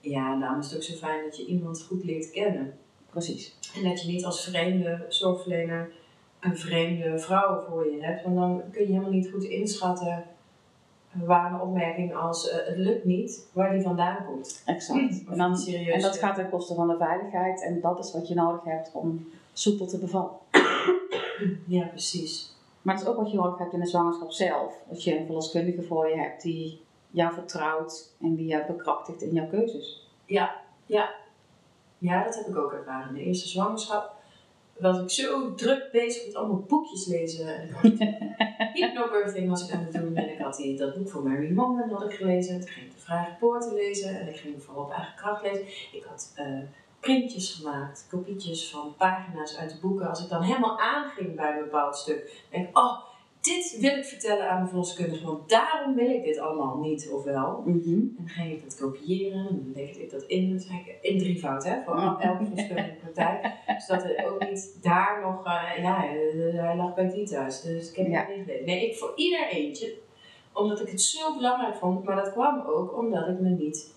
Ja, en daarom is het ook zo fijn dat je iemand goed leert kennen. Precies. En dat je niet als vreemde zorgverlener een vreemde vrouw voor je hebt. Want dan kun je helemaal niet goed inschatten waar een opmerking als eh, het lukt niet, waar die vandaan komt. Exact. Of En, dan, serieus, en dat gaat ten koste van de veiligheid en dat is wat je nodig hebt om soepel te bevallen. Ja, precies. Maar dat is ook wat je nodig hebt in de zwangerschap zelf. Dat je een verloskundige voor je hebt die jou vertrouwt en die jou bekrachtigt in jouw keuzes. Ja, ja. Ja, dat heb ik ook ervaren. De eerste zwangerschap was ik zo druk bezig met allemaal boekjes lezen. En ik had hypnobirthing was ik aan het doen. En ik had die, dat boek van Mary Mongan had ik gelezen. Toen ging ik de Vrije Poorten lezen. En ik ging vooral op eigen kracht lezen. Ik had eh, printjes gemaakt, kopietjes van pagina's uit de boeken. Als ik dan helemaal aanging bij een bepaald stuk, denk ik, oh, dit wil ik vertellen aan de verloskundige, want daarom wil ik dit allemaal niet, of wel. En dan ging ik dat kopiëren, en dan legde ik dat in, dat ik in drievoud, hè, voor Oh. elke verloskundige praktijk. Zodat het ook niet daar nog, eh, ja, hij lag bij die thuis, dus ik heb Ja. het niet. Nee, ik voor ieder eentje, omdat ik het zo belangrijk vond, maar dat kwam ook omdat ik me niet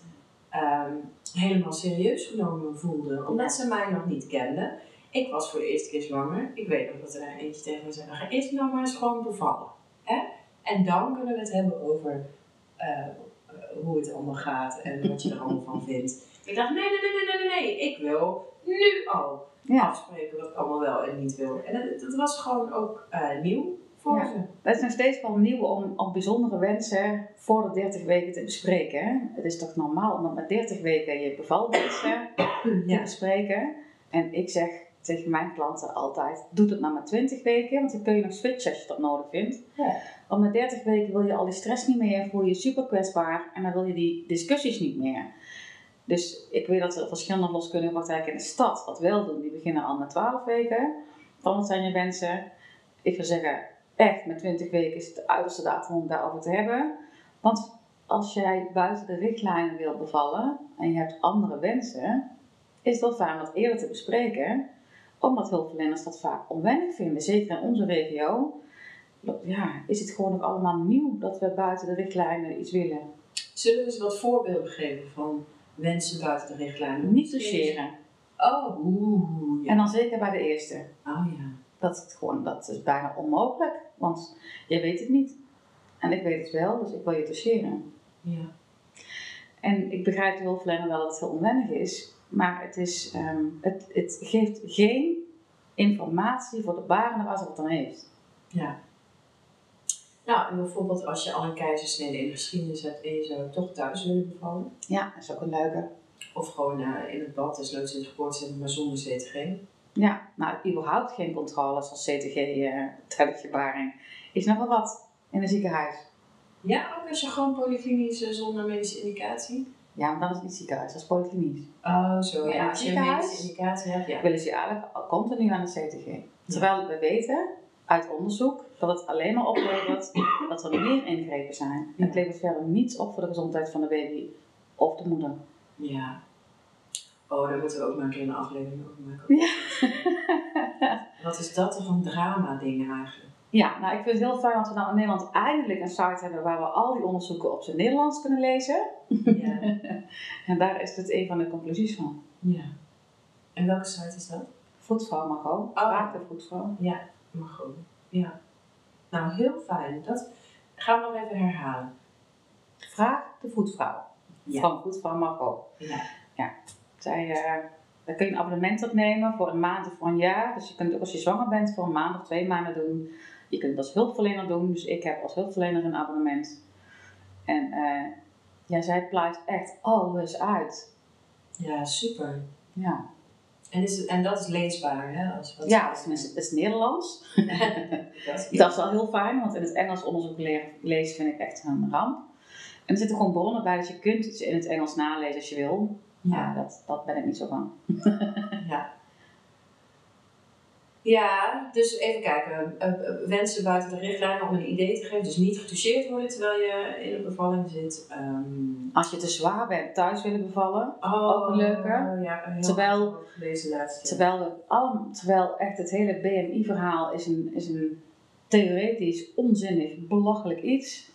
ehm, helemaal serieus genomen voelde, omdat ze mij nog niet kenden. Ik was voor de eerste keer zwanger. Ik weet nog dat er eentje tegen me zei: "Nou, Ga eerst nou maar eens gewoon bevallen. Hè? En dan kunnen we het hebben over eh, hoe het allemaal gaat en wat je er allemaal van vindt. Ik dacht: Nee, nee, nee, nee, nee, nee. Ik wil nu al Ja, afspreken wat ik allemaal wel en niet wil. En dat, dat was gewoon ook eh, nieuw voor Ja. ze. het is nog steeds wel nieuw om, om bijzondere wensen voor de 30 weken te bespreken. hè. Het is toch normaal om met 30 weken je bevalwensen te Ja. bespreken. En ik zeg tegen mijn klanten altijd, doe het nou met 20 weken, want dan kun je nog switchen als je dat nodig vindt. Ja. Want met 30 weken wil je al die stress niet meer, voel je je super kwetsbaar en dan wil je die discussies niet meer. Dus ik weet dat er verschillende loskundige praktijken in de stad dat wel doen. Die beginnen al met 12 weken. Dan wat zijn je wensen? Ik zou zeggen, echt met 20 weken is het de uiterste datum om het daarover te hebben. Want als jij buiten de richtlijnen wil bevallen en je hebt andere wensen, is het wel fijn dat eerder te bespreken, omdat hulpverleners dat vaak onwennig vinden. Zeker in onze regio ja, is het gewoon nog allemaal nieuw dat we buiten de richtlijnen iets willen. Zullen we eens wat voorbeelden geven van wensen buiten de richtlijnen? Niet doseren. Oh, oeh. Ja. En dan zeker bij de eerste. Oh ja. Dat is, gewoon, dat is bijna onmogelijk, want jij weet het niet. En ik weet het wel, dus ik wil je doseren. Ja. En ik begrijp de hulpverlener wel dat het heel onwennig is, maar het, is, ehm, het, het geeft geen informatie voor de barende ze het dan heeft. Ja. Nou, en bijvoorbeeld als je al een keizersnede in de geschiedenis hebt en je zou toch thuis willen bevallen. Ja, dat is ook een leuke. Of gewoon uh, in het bad, dus loods in de geboorte maar zonder CTG. Ja, nou, überhaupt geen controles als CTG uh, tijdens je baring. Is nog wel wat in een ziekenhuis. Ja, ook als je gewoon polyklinisch zonder medische indicatie? Ja, maar dan is het niet ziekenhuis, dat is polyklinisch. Oh, zo. Ja, als je een indicatie hebt, ja. willen ze je eigenlijk continu aan de CTG. Terwijl we weten uit onderzoek dat het alleen maar oplevert dat er meer ingrepen zijn. Ja. Het levert verder niets op voor de gezondheid van de baby of de moeder. Ja. Oh, daar moeten we ook maar een keer een aflevering over maken. Ja. Wat is dat toch een drama ding eigenlijk? Ja, nou ik vind het heel fijn dat we nou in Nederland eindelijk een site hebben waar we al die onderzoeken op zijn Nederlands kunnen lezen. Ja. en daar is het een van de conclusies van. Ja. En welke site is dat? Voetvrouw Margot. Oh. Vraag de voetvrouw. Ja, Margot. Ja. Nou, heel fijn. Dat gaan we nog even herhalen. Vraag de voetvrouw. Ja. Van voetvrouw Margot. Ja. ja. Zij, uh, daar kun je een abonnement opnemen voor een maand of voor een jaar. Dus je kunt ook als je zwanger bent voor een maand of twee maanden doen. Je kunt het als hulpverlener doen. Dus ik heb als hulpverlener een abonnement. En uh, ja, zij pluit echt alles uit. Ja, super. Ja. En, is het, en dat is leesbaar, hè? Als, wat ja, dat is, dat is Nederlands. dat, is, dat is wel heel fijn, want in het Engels onderzoek lezen vind ik echt een ramp. En er zitten gewoon bronnen bij, dus je kunt het in het Engels nalezen als je wil. Ja, dat, dat ben ik niet zo van. ja. Ja, dus even kijken. Uh, wensen buiten de richtlijnen om een idee te geven. Dus niet getoucheerd worden terwijl je in een bevalling zit. Um... Als je te zwaar bent, thuis willen bevallen. Oh, ook een leuke. Ja, een terwijl, laatste. Terwijl, al, terwijl echt het hele BMI-verhaal is een, is een theoretisch, onzinnig, belachelijk iets.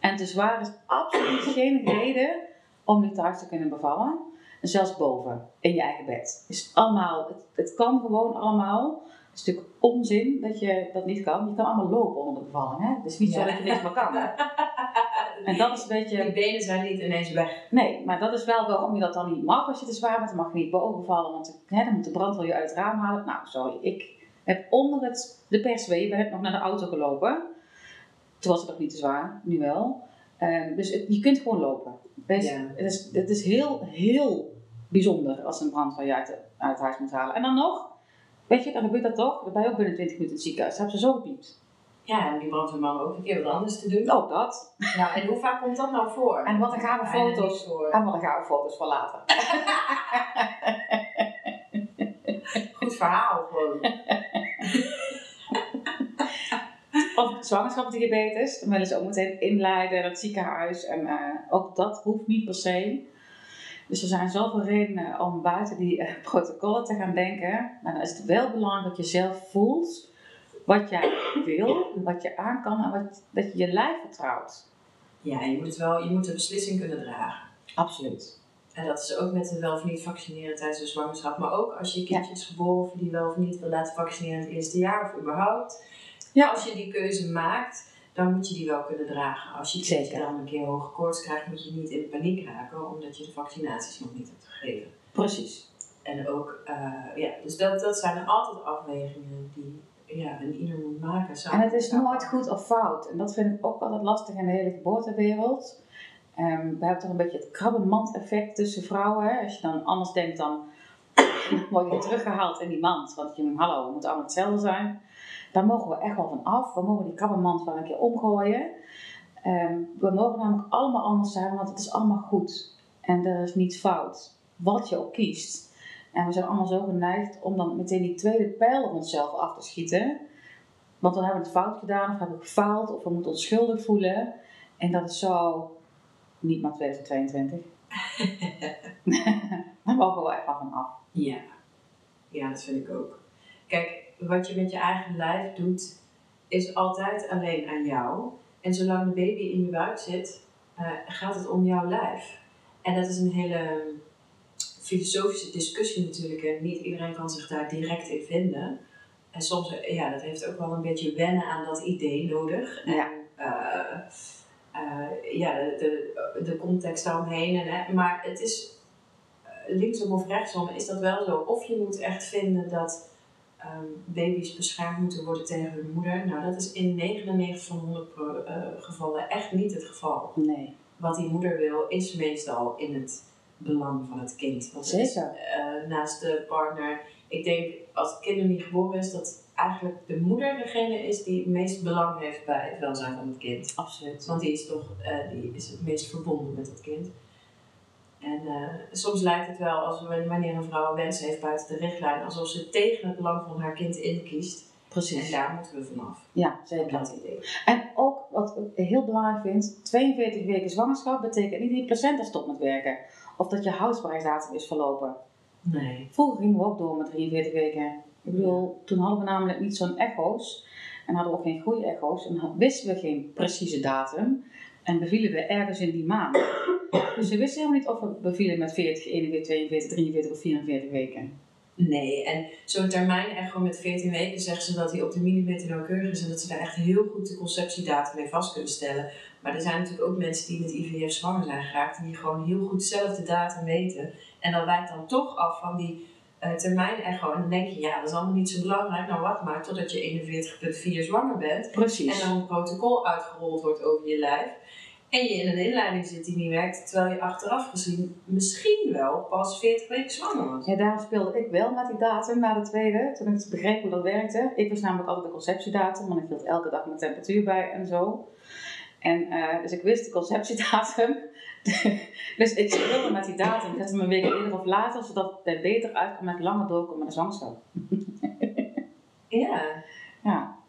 En te zwaar is absoluut geen reden om niet thuis te kunnen bevallen. En zelfs boven, in je eigen bed. Is allemaal, het, het kan gewoon allemaal. Het is natuurlijk onzin dat je dat niet kan. Je kan allemaal lopen onder de bevalling. Hè? Het is niet zo dat je niks meer kan. en dat is een beetje... Die benen zijn niet ineens weg. Nee, maar dat is wel waarom je dat dan niet mag als je te zwaar bent. Dan mag je niet boven bevallen, want hè, dan moet de brandweer je uit het raam halen. Nou, sorry, ik heb onder het, de perswee ben ik nog naar de auto gelopen. Toen was het nog niet te zwaar, nu wel. Um, dus het, je kunt gewoon lopen. Dus ja. het, is, het is heel, heel bijzonder als een brandweer je uit, uit het huis moet halen. En dan nog, weet je, dan gebeurt dat toch. Dan ben je ook binnen 20 minuten in het ziekenhuis. Dat hebben ze zo gepiept. Ja, en die brandweerman ook een keer wat anders te doen. Ook dat. Nou, en hoe vaak komt dat nou voor? En wat een gave foto's. En wat een gave foto's voor later. Goed verhaal gewoon. of zwangerschapsdiabetes. Dan willen ze ook meteen inleiden naar het ziekenhuis. En uh, ook dat hoeft niet per se. Dus er zijn zoveel redenen om buiten die uh, protocollen te gaan denken. Maar dan is het wel belangrijk dat je zelf voelt wat jij wil, wat je aan kan en wat, dat je je lijf vertrouwt. Ja, je moet, het wel, je moet de beslissing kunnen dragen. Absoluut. En dat is ook met het wel of niet vaccineren tijdens de zwangerschap. Maar ook als je kindje is geboren of die wel of niet wil laten vaccineren in het eerste jaar of überhaupt. Ja. Als je die keuze maakt, dan moet je die wel kunnen dragen. Als je dan een keer hoge koorts krijgt, moet je niet in paniek raken omdat je de vaccinaties nog niet hebt gegeven. Precies. En ook, uh, ja, dus dat, dat zijn altijd afwegingen die ja, een ieder moet maken. En het is nooit goed of fout. En dat vind ik ook altijd lastig in de hele geboortewereld. Um, we hebben toch een beetje het krabbenmand-effect tussen vrouwen. Hè? Als je dan anders denkt, dan word je teruggehaald in die mand. Want je, hallo, we moeten allemaal hetzelfde zijn. Daar mogen we echt wel van af. We mogen die krabbenmand wel een keer omgooien. Um, we mogen namelijk allemaal anders zijn, want het is allemaal goed. En er is niets fout. Wat je ook kiest. En we zijn allemaal zo geneigd om dan meteen die tweede pijl op onszelf af te schieten. Want dan hebben we het fout gedaan, of hebben we gefaald, of we moeten ons schuldig voelen. En dat is zo niet maar 2022. Daar mogen we echt wel van af. Ja. ja, dat vind ik ook. Kijk, wat je met je eigen lijf doet, is altijd alleen aan jou. En zolang de baby in je buik zit, uh, gaat het om jouw lijf. En dat is een hele filosofische discussie natuurlijk. En niet iedereen kan zich daar direct in vinden. En soms, ja, dat heeft ook wel een beetje wennen aan dat idee nodig. Ja. En, uh, uh, ja, de, de, de context daaromheen. En, hè, maar het is, linksom of rechtsom, is dat wel zo. Of je moet echt vinden dat um, baby's beschermd moeten worden tegen hun moeder. Nou, dat is in 99 van 100 uh, gevallen echt niet het geval. Nee. Wat die moeder wil, is meestal in het belang van het kind. Want Zeker. Is, uh, naast de partner, ik denk als het kind nog niet geboren is, dat eigenlijk de moeder degene is die het meest belang heeft bij het welzijn van het kind. Absoluut. Want die is toch uh, die is het meest verbonden met het kind. En uh, soms lijkt het wel als wanneer een vrouw wens heeft buiten de richtlijn, alsof ze tegen het belang van haar kind inkiest. Precies. En daar moeten we vanaf. Ja, zeker. Dat idee. En ook wat ik heel belangrijk vind, 42 weken zwangerschap betekent niet dat je placenta stopt met werken. Of dat je houdbaarheidsdatum is verlopen. Nee. Vroeger gingen we ook door met 43 weken. Ik bedoel, toen hadden we namelijk niet zo'n echo's. En hadden we ook geen goede echo's. En wisten we geen precieze datum. En bevielen we ergens in die maand. Dus we wisten helemaal niet of we bevielen met 40, 41, 42, 43 of 44 weken. Nee, en zo'n termijn-echo met 14 weken zeggen ze dat die op de millimeter nauwkeurig is en dat ze daar echt heel goed de conceptiedatum mee vast kunnen stellen. Maar er zijn natuurlijk ook mensen die met IVF zwanger zijn geraakt en die gewoon heel goed zelf de datum weten. En dat wijkt dan toch af van die uh, termijn-echo. En dan denk je, ja, dat is allemaal niet zo belangrijk. Nou, wacht maar totdat je 41,4 zwanger bent. Precies. En dan een protocol uitgerold wordt over je lijf. En je in een inleiding zit die niet werkt, terwijl je achteraf gezien misschien wel pas 40 weken zwanger was. Ja, daarom speelde ik wel met die datum na de tweede, toen ik begreep hoe dat werkte. Ik was namelijk altijd de conceptiedatum, want ik hield elke dag mijn temperatuur bij en zo. En uh, dus ik wist de conceptiedatum. dus ik speelde met die datum, ik zette hem een week eerder of later, zodat het beter uitkwam met langer doorkomen met de zwangerschap. ja. Ja.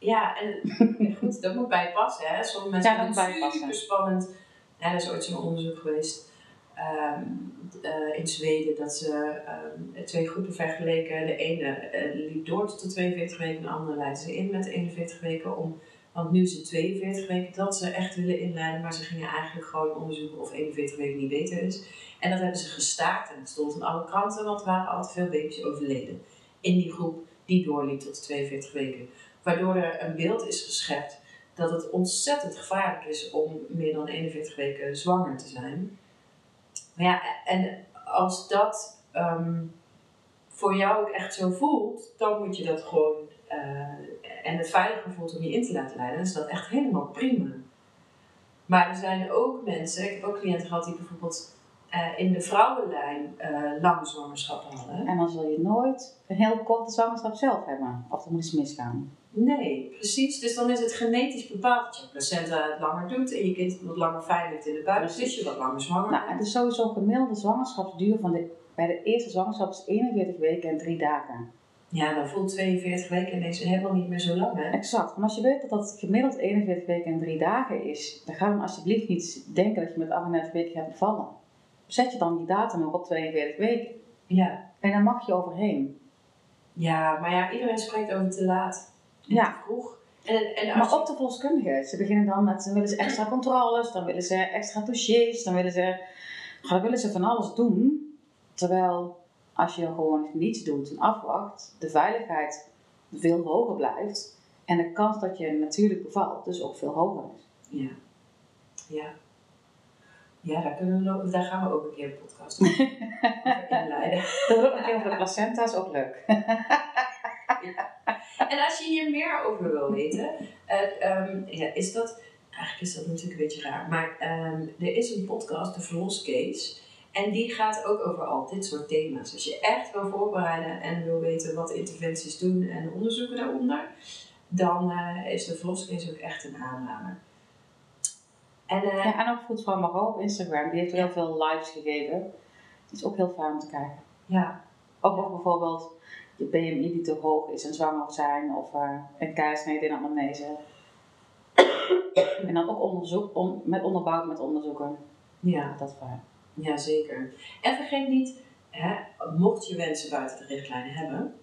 Ja, en goed, dat moet bij je passen. Hè. Sommige mensen ja, vinden het super spannend. Ja, er is ooit zo'n onderzoek geweest um, uh, in Zweden dat ze um, twee groepen vergeleken. De ene uh, liep door tot de 42 weken, de andere leidde ze in met de 41 weken. Om, want nu is het 42 weken dat ze echt willen inleiden, maar ze gingen eigenlijk gewoon onderzoeken of 41 weken niet beter is. En dat hebben ze gestaakt en het stond in alle kranten, want er waren al te veel baby's overleden in die groep die doorliep tot de 42 weken. Waardoor er een beeld is geschept dat het ontzettend gevaarlijk is om meer dan 41 weken zwanger te zijn. Maar ja, en als dat um, voor jou ook echt zo voelt, dan moet je dat gewoon. Uh, en het veiliger voelt om je in te laten leiden, is dat echt helemaal prima. Maar er zijn ook mensen, ik heb ook cliënten gehad die bijvoorbeeld uh, in de vrouwenlijn uh, lange zwangerschappen hadden. En dan zul je nooit een heel korte zwangerschap zelf hebben, of er moet iets misgaan. Nee, precies. Dus dan is het genetisch bepaald dat je placenta het langer doet en je kind wat langer ligt in de buik, dus je wat langer zwanger Nou, het is sowieso gemiddelde zwangerschapsduur van de, bij de eerste zwangerschap is 41 weken en 3 dagen. Ja, dan voelt 42 weken ineens helemaal niet meer zo lang, hè? Exact. Maar als je weet dat dat gemiddeld 41 weken en 3 dagen is, dan ga dan alsjeblieft niet denken dat je met 38 weken gaat bevallen. Zet je dan die datum nog op 42 weken. Ja. En dan mag je overheen. Ja, maar ja, iedereen spreekt over te laat. Ja. Te vroeg. En, en maar ook de verloskundigen. Ze beginnen dan met, dan willen ze extra controles, dan willen ze extra dossiers, dan willen ze, dan willen ze van alles doen. Terwijl als je gewoon niets doet en afwacht, de veiligheid veel hoger blijft. En de kans dat je natuurlijk bevalt dus ook veel hoger is. Ja. Ja. Ja, daar, kunnen we daar gaan we ook een keer een podcast over inleiden. Dat wordt ook een keer over de placenta, is ook leuk. ja. En als je hier meer over wil weten, uh, um, ja, is dat, eigenlijk is dat natuurlijk een beetje raar, maar um, er is een podcast, de Verloscase, en die gaat ook over al dit soort thema's. Als je echt wil voorbereiden en wil weten wat interventies doen en de onderzoeken daaronder, dan uh, is de Verloscase ook echt een aanrader. En, uh, ja, en ook Voedvrouw Marot op Instagram, die heeft heel veel lives gegeven. Het is ook heel fijn om te kijken. Ja. Ook bijvoorbeeld je BMI die te hoog is en zwanger zijn of uh, een keizersnede in anamnese. en dan ook onderzoek, on, met onderbouwd met onderzoeken. Ja, Dat waar. ja zeker. En vergeet niet, hè, mocht je wensen buiten de richtlijnen hebben,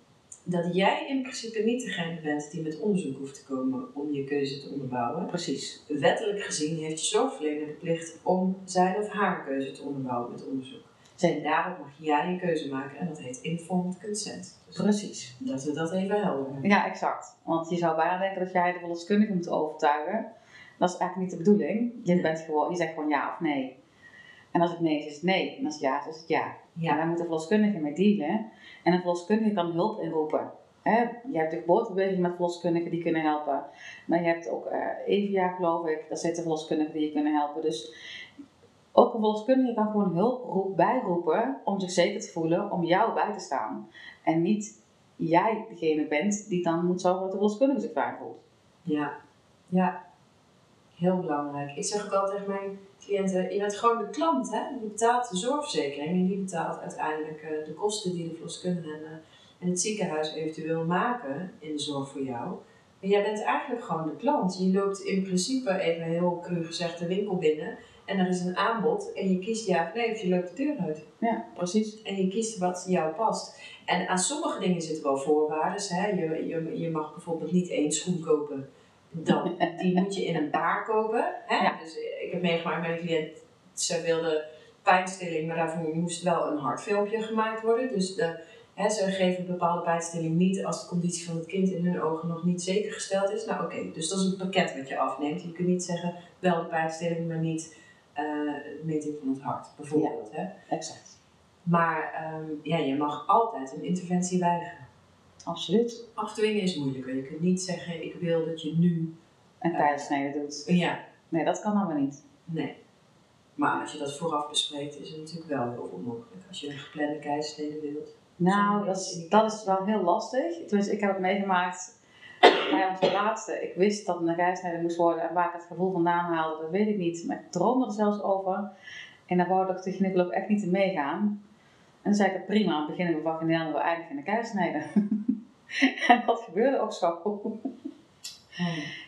dat jij in principe niet degene bent die met onderzoek hoeft te komen om je keuze te onderbouwen. Precies. Wettelijk gezien heeft je zorgverlener de plicht om zijn of haar keuze te onderbouwen met onderzoek. En daarop mag jij je keuze maken en dat heet informed consent. Dus Precies. dat we dat even helder hebben. Ja, exact. Want je zou bijna denken dat jij de verloskundige moet overtuigen. Dat is eigenlijk niet de bedoeling. Je, bent gewoon, je zegt gewoon ja of nee. En als het nee is, is het nee. En als het ja is, is het ja. Ja, daar moet de verloskundige mee dealen. En een verloskundige kan hulp inroepen. Je hebt de geboortebeweging met verloskundigen die kunnen helpen. Maar je hebt ook eh EVA, geloof ik. Daar zitten verloskundigen die je kunnen helpen. Dus ook een verloskundige kan gewoon hulp roep, bijroepen om zich zeker te voelen, om jou bij te staan. En niet jij degene bent die dan moet zorgen dat de verloskundige zich fijn voelt. ja, ja. Heel belangrijk. Ik zeg ook altijd tegen mijn cliënten, je bent gewoon de klant, hè. Je betaalt de zorgverzekering en die betaalt uiteindelijk eh, de kosten die de verloskundige en, eh, en het ziekenhuis eventueel maken in de zorg voor jou. Maar jij bent eigenlijk gewoon de klant. Je loopt in principe, even heel cru gezegd, de winkel binnen en er is een aanbod en je kiest ja of nee of je loopt de deur uit. Ja, precies. En je kiest wat jou past. En aan sommige dingen zitten wel voorwaarden. Hè? Je, je, je mag bijvoorbeeld niet één schoen kopen. Dan, die moet je in een paar kopen. Hè? Ja. Dus ik heb meegemaakt met een cliënt, ze wilde pijnstilling, maar daarvoor moest wel een hartfilmpje gemaakt worden. Dus de, hè, ze geven een bepaalde pijnstilling niet als de conditie van het kind in hun ogen nog niet zeker gesteld is. Nou oké, dus dat is een pakket wat je afneemt. Je kunt niet zeggen wel de pijnstilling, maar niet eh meting van het hart, bijvoorbeeld. Hè? Exact. Maar ehm, ja, je mag altijd een interventie weigeren. Absoluut. Afdwingen is moeilijker. Je kunt niet zeggen, ik wil dat je nu... Een keizersnede doet. Ja, Nee, dat kan allemaal niet. nee. Maar als je dat vooraf bespreekt, is het natuurlijk wel heel onmogelijk. Als je een geplande keizersnede wilt. Nou, dat is dat is wel heel lastig. Dus ik heb het meegemaakt bij onze laatste. Ik wist dat een keizersnede moest worden en waar ik het gevoel vandaan haalde, dat weet ik niet. Maar ik droomde er zelfs over. En daar wou ik de gynaecoloog echt niet in meegaan. En dan zei ik, prima, we beginnen met vaginaal en we eindigen in de keizersnede. en dat gebeurde ook zo.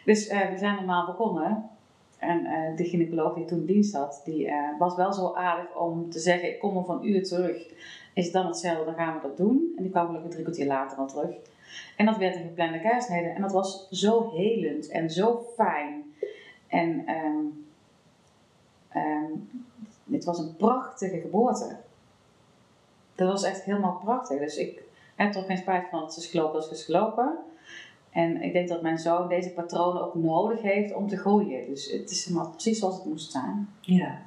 Dus eh, we zijn normaal begonnen. En eh, de gynaecoloog die toen dienst had, die eh, was wel zo aardig om te zeggen, ik kom er van uur terug. Is het dan hetzelfde, dan gaan we dat doen. En die kwam gelukkig drie kwartier later al terug. En dat werd een geplande keizersnede. En dat was zo helend en zo fijn. En ehm ehm, het was een prachtige geboorte. Dat was echt helemaal prachtig. Dus ik heb er geen spijt van dat ze is gelopen als ze is gelopen. En ik denk dat mijn zoon deze patronen ook nodig heeft om te groeien. Dus het is helemaal precies zoals het moest zijn. Ja.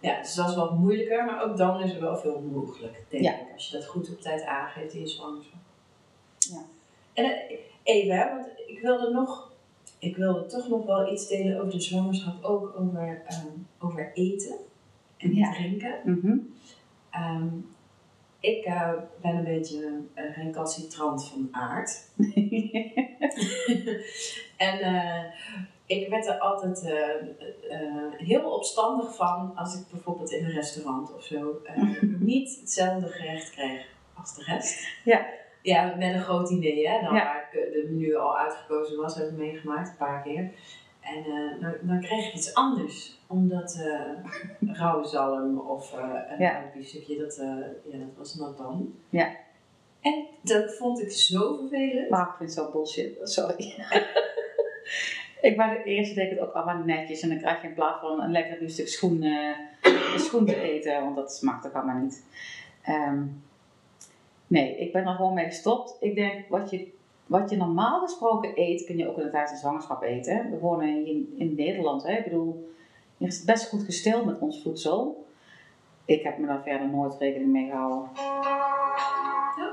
Ja, dus dat is wat moeilijker, maar ook dan is er wel veel mogelijk, denk Ja. ik. Als je dat goed op tijd aangeeft in je zwangerschap. Ja. En eh, even, hè, want ik wilde nog, ik wilde toch nog wel iets delen over de zwangerschap, ook over, ehm, over eten en Ja. drinken. Ehm, ik eh, ben een beetje een recalcitrant van aard. en eh, ik werd er altijd eh, eh, heel opstandig van als ik bijvoorbeeld in een restaurant of zo eh, niet hetzelfde gerecht kreeg als de rest. Ja. Ja, met een groot idee, hè, dan Ja. waar ik, eh, de menu al uitgekozen was, heb ik meegemaakt, een paar keer. En eh, dan, dan kreeg ik iets anders, omdat eh rauwe zalm of eh een Ja. biefstukje, dat, ja, dat was dan. Ja. En dat vond ik zo vervelend. Maar ik vind het zo bullshit, sorry. ik ben de eerste deed het ook allemaal netjes en dan krijg je in plaats van een lekker biefstuk schoen, schoen te eten, want dat smaakt ook allemaal niet. Ehm, nee, ik ben er gewoon mee gestopt. Ik denk, wat je, wat je normaal gesproken eet, kun je ook in de tijdens de zwangerschap eten. We wonen in, in Nederland, hè. ik bedoel, hier is het best goed gesteld met ons voedsel. Ik heb me daar verder nooit rekening mee gehouden.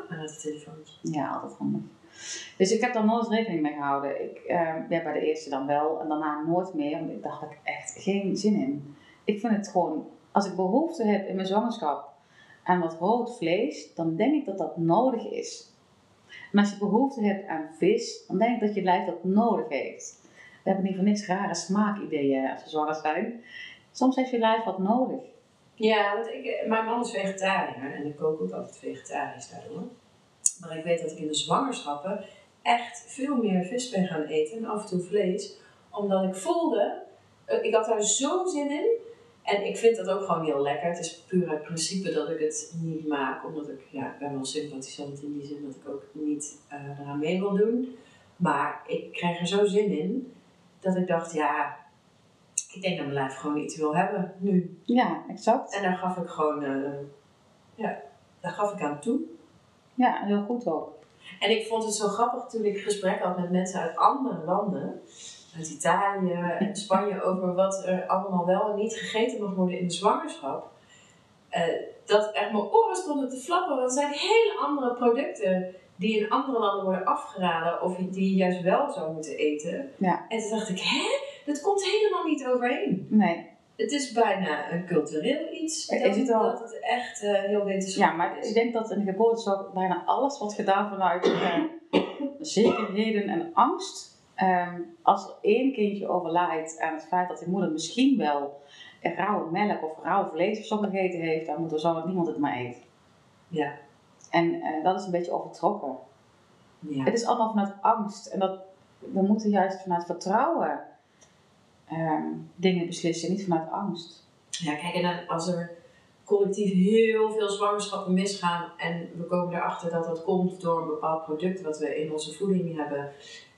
Ja, dat telefoontje. Ja, altijd handig. Dus ik heb daar nooit rekening mee gehouden. Ik, eh, ja, bij de eerste dan wel en daarna nooit meer, want ik dacht ik echt geen zin in. Ik vind het gewoon, als ik behoefte heb in mijn zwangerschap aan wat rood vlees, dan denk ik dat dat nodig is. En als je behoefte hebt aan vis, dan denk ik dat je lijf dat nodig heeft. We hebben niet voor niks rare smaakideeën als we zwanger zijn. Soms heeft je lijf wat nodig. Ja, want ik, eh, mijn man is vegetariër en ik kook ook altijd vegetarisch daardoor. Maar ik weet dat ik in de zwangerschappen echt veel meer vis ben gaan eten en af en toe vlees. Omdat ik voelde, eh, ik had daar zo zin in. En ik vind dat ook gewoon heel lekker. Het is puur uit principe dat ik het niet maak. Omdat ik, ja, ik ben wel sympathisant in die zin dat ik ook niet uh, eraan mee wil doen. Maar ik krijg er zo zin in dat ik dacht, ja, ik denk dat mijn lijf gewoon iets wil hebben nu. Ja, exact. En daar gaf ik gewoon, uh, ja, daar gaf ik aan toe. Ja, heel goed ook. En ik vond het zo grappig toen ik gesprek had met mensen uit andere landen, uit Italië en Spanje, over wat er allemaal wel en niet gegeten mag worden in de zwangerschap. Uh, dat echt mijn oren stonden te flappen, want er zijn hele andere producten die in andere landen worden afgeraden of die je juist wel zou moeten eten. Ja. En toen dacht ik, hè? Dat komt helemaal niet overeen. Nee. Het is bijna een cultureel iets. Is dat, het wel? dat het echt uh, heel wetenschappelijk Ja, maar is. ik denk dat in de geboortezorg bijna alles wordt gedaan vanuit uh, zekerheden en angst. Um, als er één kindje overlijdt aan het feit dat die moeder misschien wel rauwe melk of rauw vlees of zo gegeten heeft, dan moet er zo niemand het maar eten. Ja. En uh, dat is een beetje overtrokken. Ja. Het is allemaal vanuit angst. En dat, we moeten juist vanuit vertrouwen um, dingen beslissen, niet vanuit angst. Ja, kijk, en als er collectief heel veel zwangerschappen misgaan en we komen erachter dat dat komt door een bepaald product wat we in onze voeding hebben.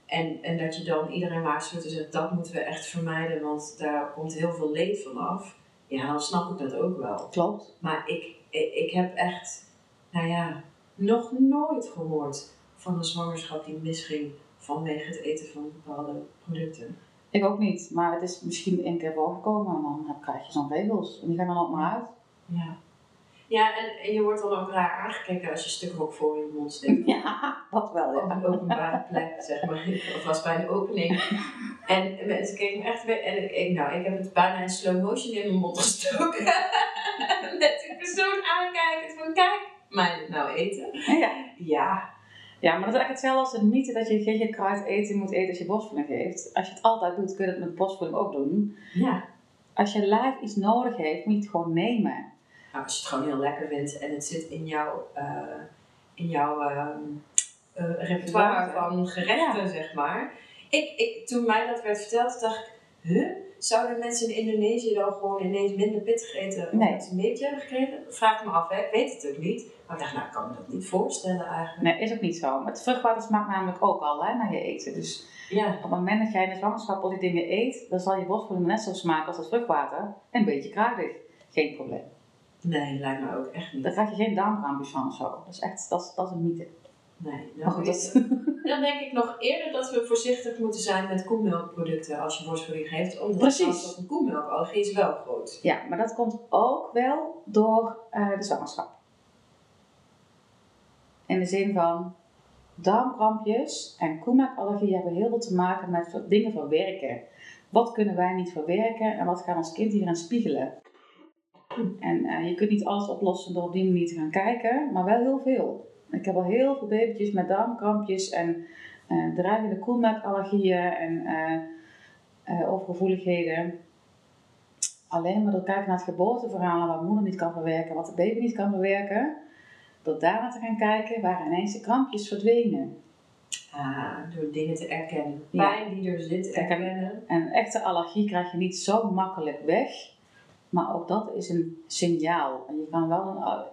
En, en dat je dan iedereen waarschuwt en zegt dat moeten we echt vermijden, want daar komt heel veel leed van af. Ja, dan snap ik dat ook wel. Klopt. Maar ik, ik, ik heb echt, nou ja, nog nooit gehoord van een zwangerschap die misging vanwege het eten van bepaalde producten. Ik ook niet, maar het is misschien één keer voorgekomen en dan krijg je zo'n regels. En die gaan dan ook maar uit. Ja. Ja, en, en je wordt dan ook raar aangekeken als je stuk voor in je mond steekt. Ja, dat wel, Op een openbare plek, zeg maar. Of was bij een opening. En mensen keken me echt weer. En ik, ik, nou, ik heb het bijna in slow motion in mijn mond gestoken. Met die persoon aankijken van kijk, mij dit nou eten. Ja. Ja, Ja, maar dat is eigenlijk hetzelfde als de mythe dat je geen kruid eten moet eten als je borstvoeding geeft. Als je het altijd doet, kun je het met borstvoeding ook doen. ja. Als je lijf iets nodig heeft, moet je het gewoon nemen. Nou, als je het gewoon heel lekker vindt en het zit in jouw, uh, in jouw uh, uh, repertoire van gerechten, ja. zeg maar. Ik, ik, toen mij dat werd verteld, dacht ik, huh? Zouden mensen in Indonesië dan gewoon ineens minder pittig eten omdat Nee. ze beetje hebben gekregen? Vraag me af, hè? ik weet het ook niet. Maar ik dacht, nou, ik kan me dat niet voorstellen eigenlijk. Nee, is ook niet zo. Maar het vruchtwater smaakt namelijk ook al hè, naar je eten. Dus Ja, op het moment dat jij in de zwangerschap al die dingen eet, dan zal je borstvoeding net zo smaken als het vruchtwater. En een beetje kruidig. Geen probleem. Nee, lijkt me ook echt niet. Daar krijg je geen darmkrampjes van of zo. Dat is echt, dat dat is een mythe. Nee, nou, goed, dat. Dan denk ik nog eerder dat we voorzichtig moeten zijn met koemelkproducten als je borstvoeding geeft. Omdat Precies. de kans op een koemelkallergie is wel groot. ja, maar dat komt ook wel door eh, de zwangerschap. In de zin van darmkrampjes en koemelkallergie hebben heel veel te maken met dingen verwerken. Wat kunnen wij niet verwerken en wat gaat ons kind hierin spiegelen? En eh, je kunt niet alles oplossen door op die manier te gaan kijken, maar wel heel veel. Ik heb al heel veel babytjes met darmkrampjes en eh dreigende koelmelkallergieën en eh, overgevoeligheden. Alleen maar door kijken naar het geboorteverhaal wat moeder niet kan verwerken, wat de baby niet kan verwerken. Door daarna te gaan kijken waar ineens de krampjes verdwenen. Ah, door dingen te erkennen. Ja. Pijn die er zit, erkennen. En een echte allergie krijg je niet zo makkelijk weg. Maar ook dat is een signaal. En je kan wel een, al-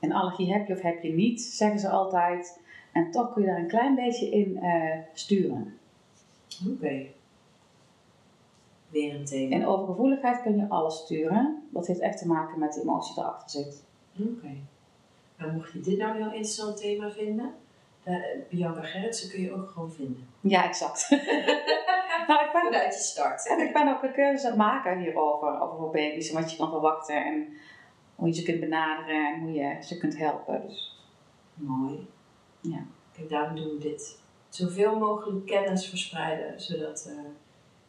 een allergie heb je of heb je niet, zeggen ze altijd. En toch kun je daar een klein beetje in eh, sturen. Oké. Weer een thema. In overgevoeligheid kun je alles sturen. Dat heeft echt te maken met de emotie die erachter zit. Oké. Nou, mocht je dit nou een heel interessant thema vinden, eh, Bianca Gerritsen kun je ook gewoon vinden. Ja, exact. nou, ik ben, Vanuit je start. en ik ben ook een cursus aan het maken hierover. Over baby's en wat je kan verwachten. En hoe je ze kunt benaderen en hoe je ze kunt helpen. Dus Mooi. Ja. Kijk, daarom doen we dit. Zoveel mogelijk kennis verspreiden, zodat eh,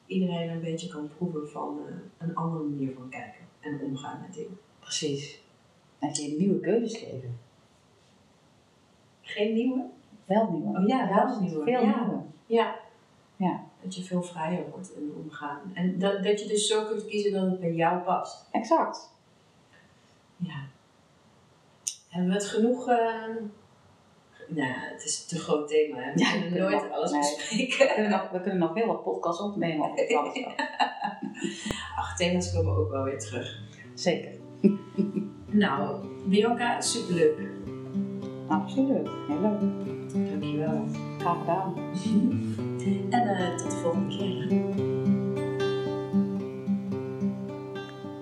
iedereen een beetje kan proeven van eh, een andere manier van kijken en omgaan met dingen. precies. En je nieuwe keuzes geven. Geen nieuwe? Wel nieuwe. Oh ja, wel nieuwe. Veel Ja. nieuwe. Ja. Ja. Dat je veel vrijer wordt in omgaan. En dat, dat je dus zo kunt kiezen dat het bij jou past. Exact. Ja. Hebben we het genoeg... eh, Nou, het is een te groot thema. Hè? We Ja, kunnen nooit nog- alles nee. bespreken. We kunnen nog, we kunnen nog heel wat podcasts opnemen over het zwangerschap. Ach, thema's komen ook wel weer terug. Zeker. Nou, Bianca, superleuk. Absoluut. Heel leuk. Dankjewel. En uh, tot de volgende keer.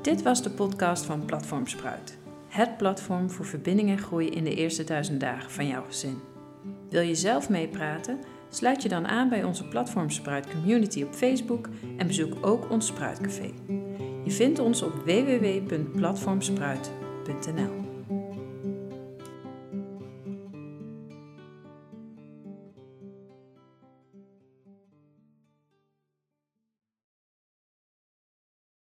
Dit was de podcast van Platform Spruit. Het platform voor verbinding en groei in de eerste duizend dagen van jouw gezin. Wil je zelf meepraten? Sluit je dan aan bij onze Platform Spruit community op Facebook en bezoek ook ons Spruitcafé. Je vindt ons op www.platformspruit.nl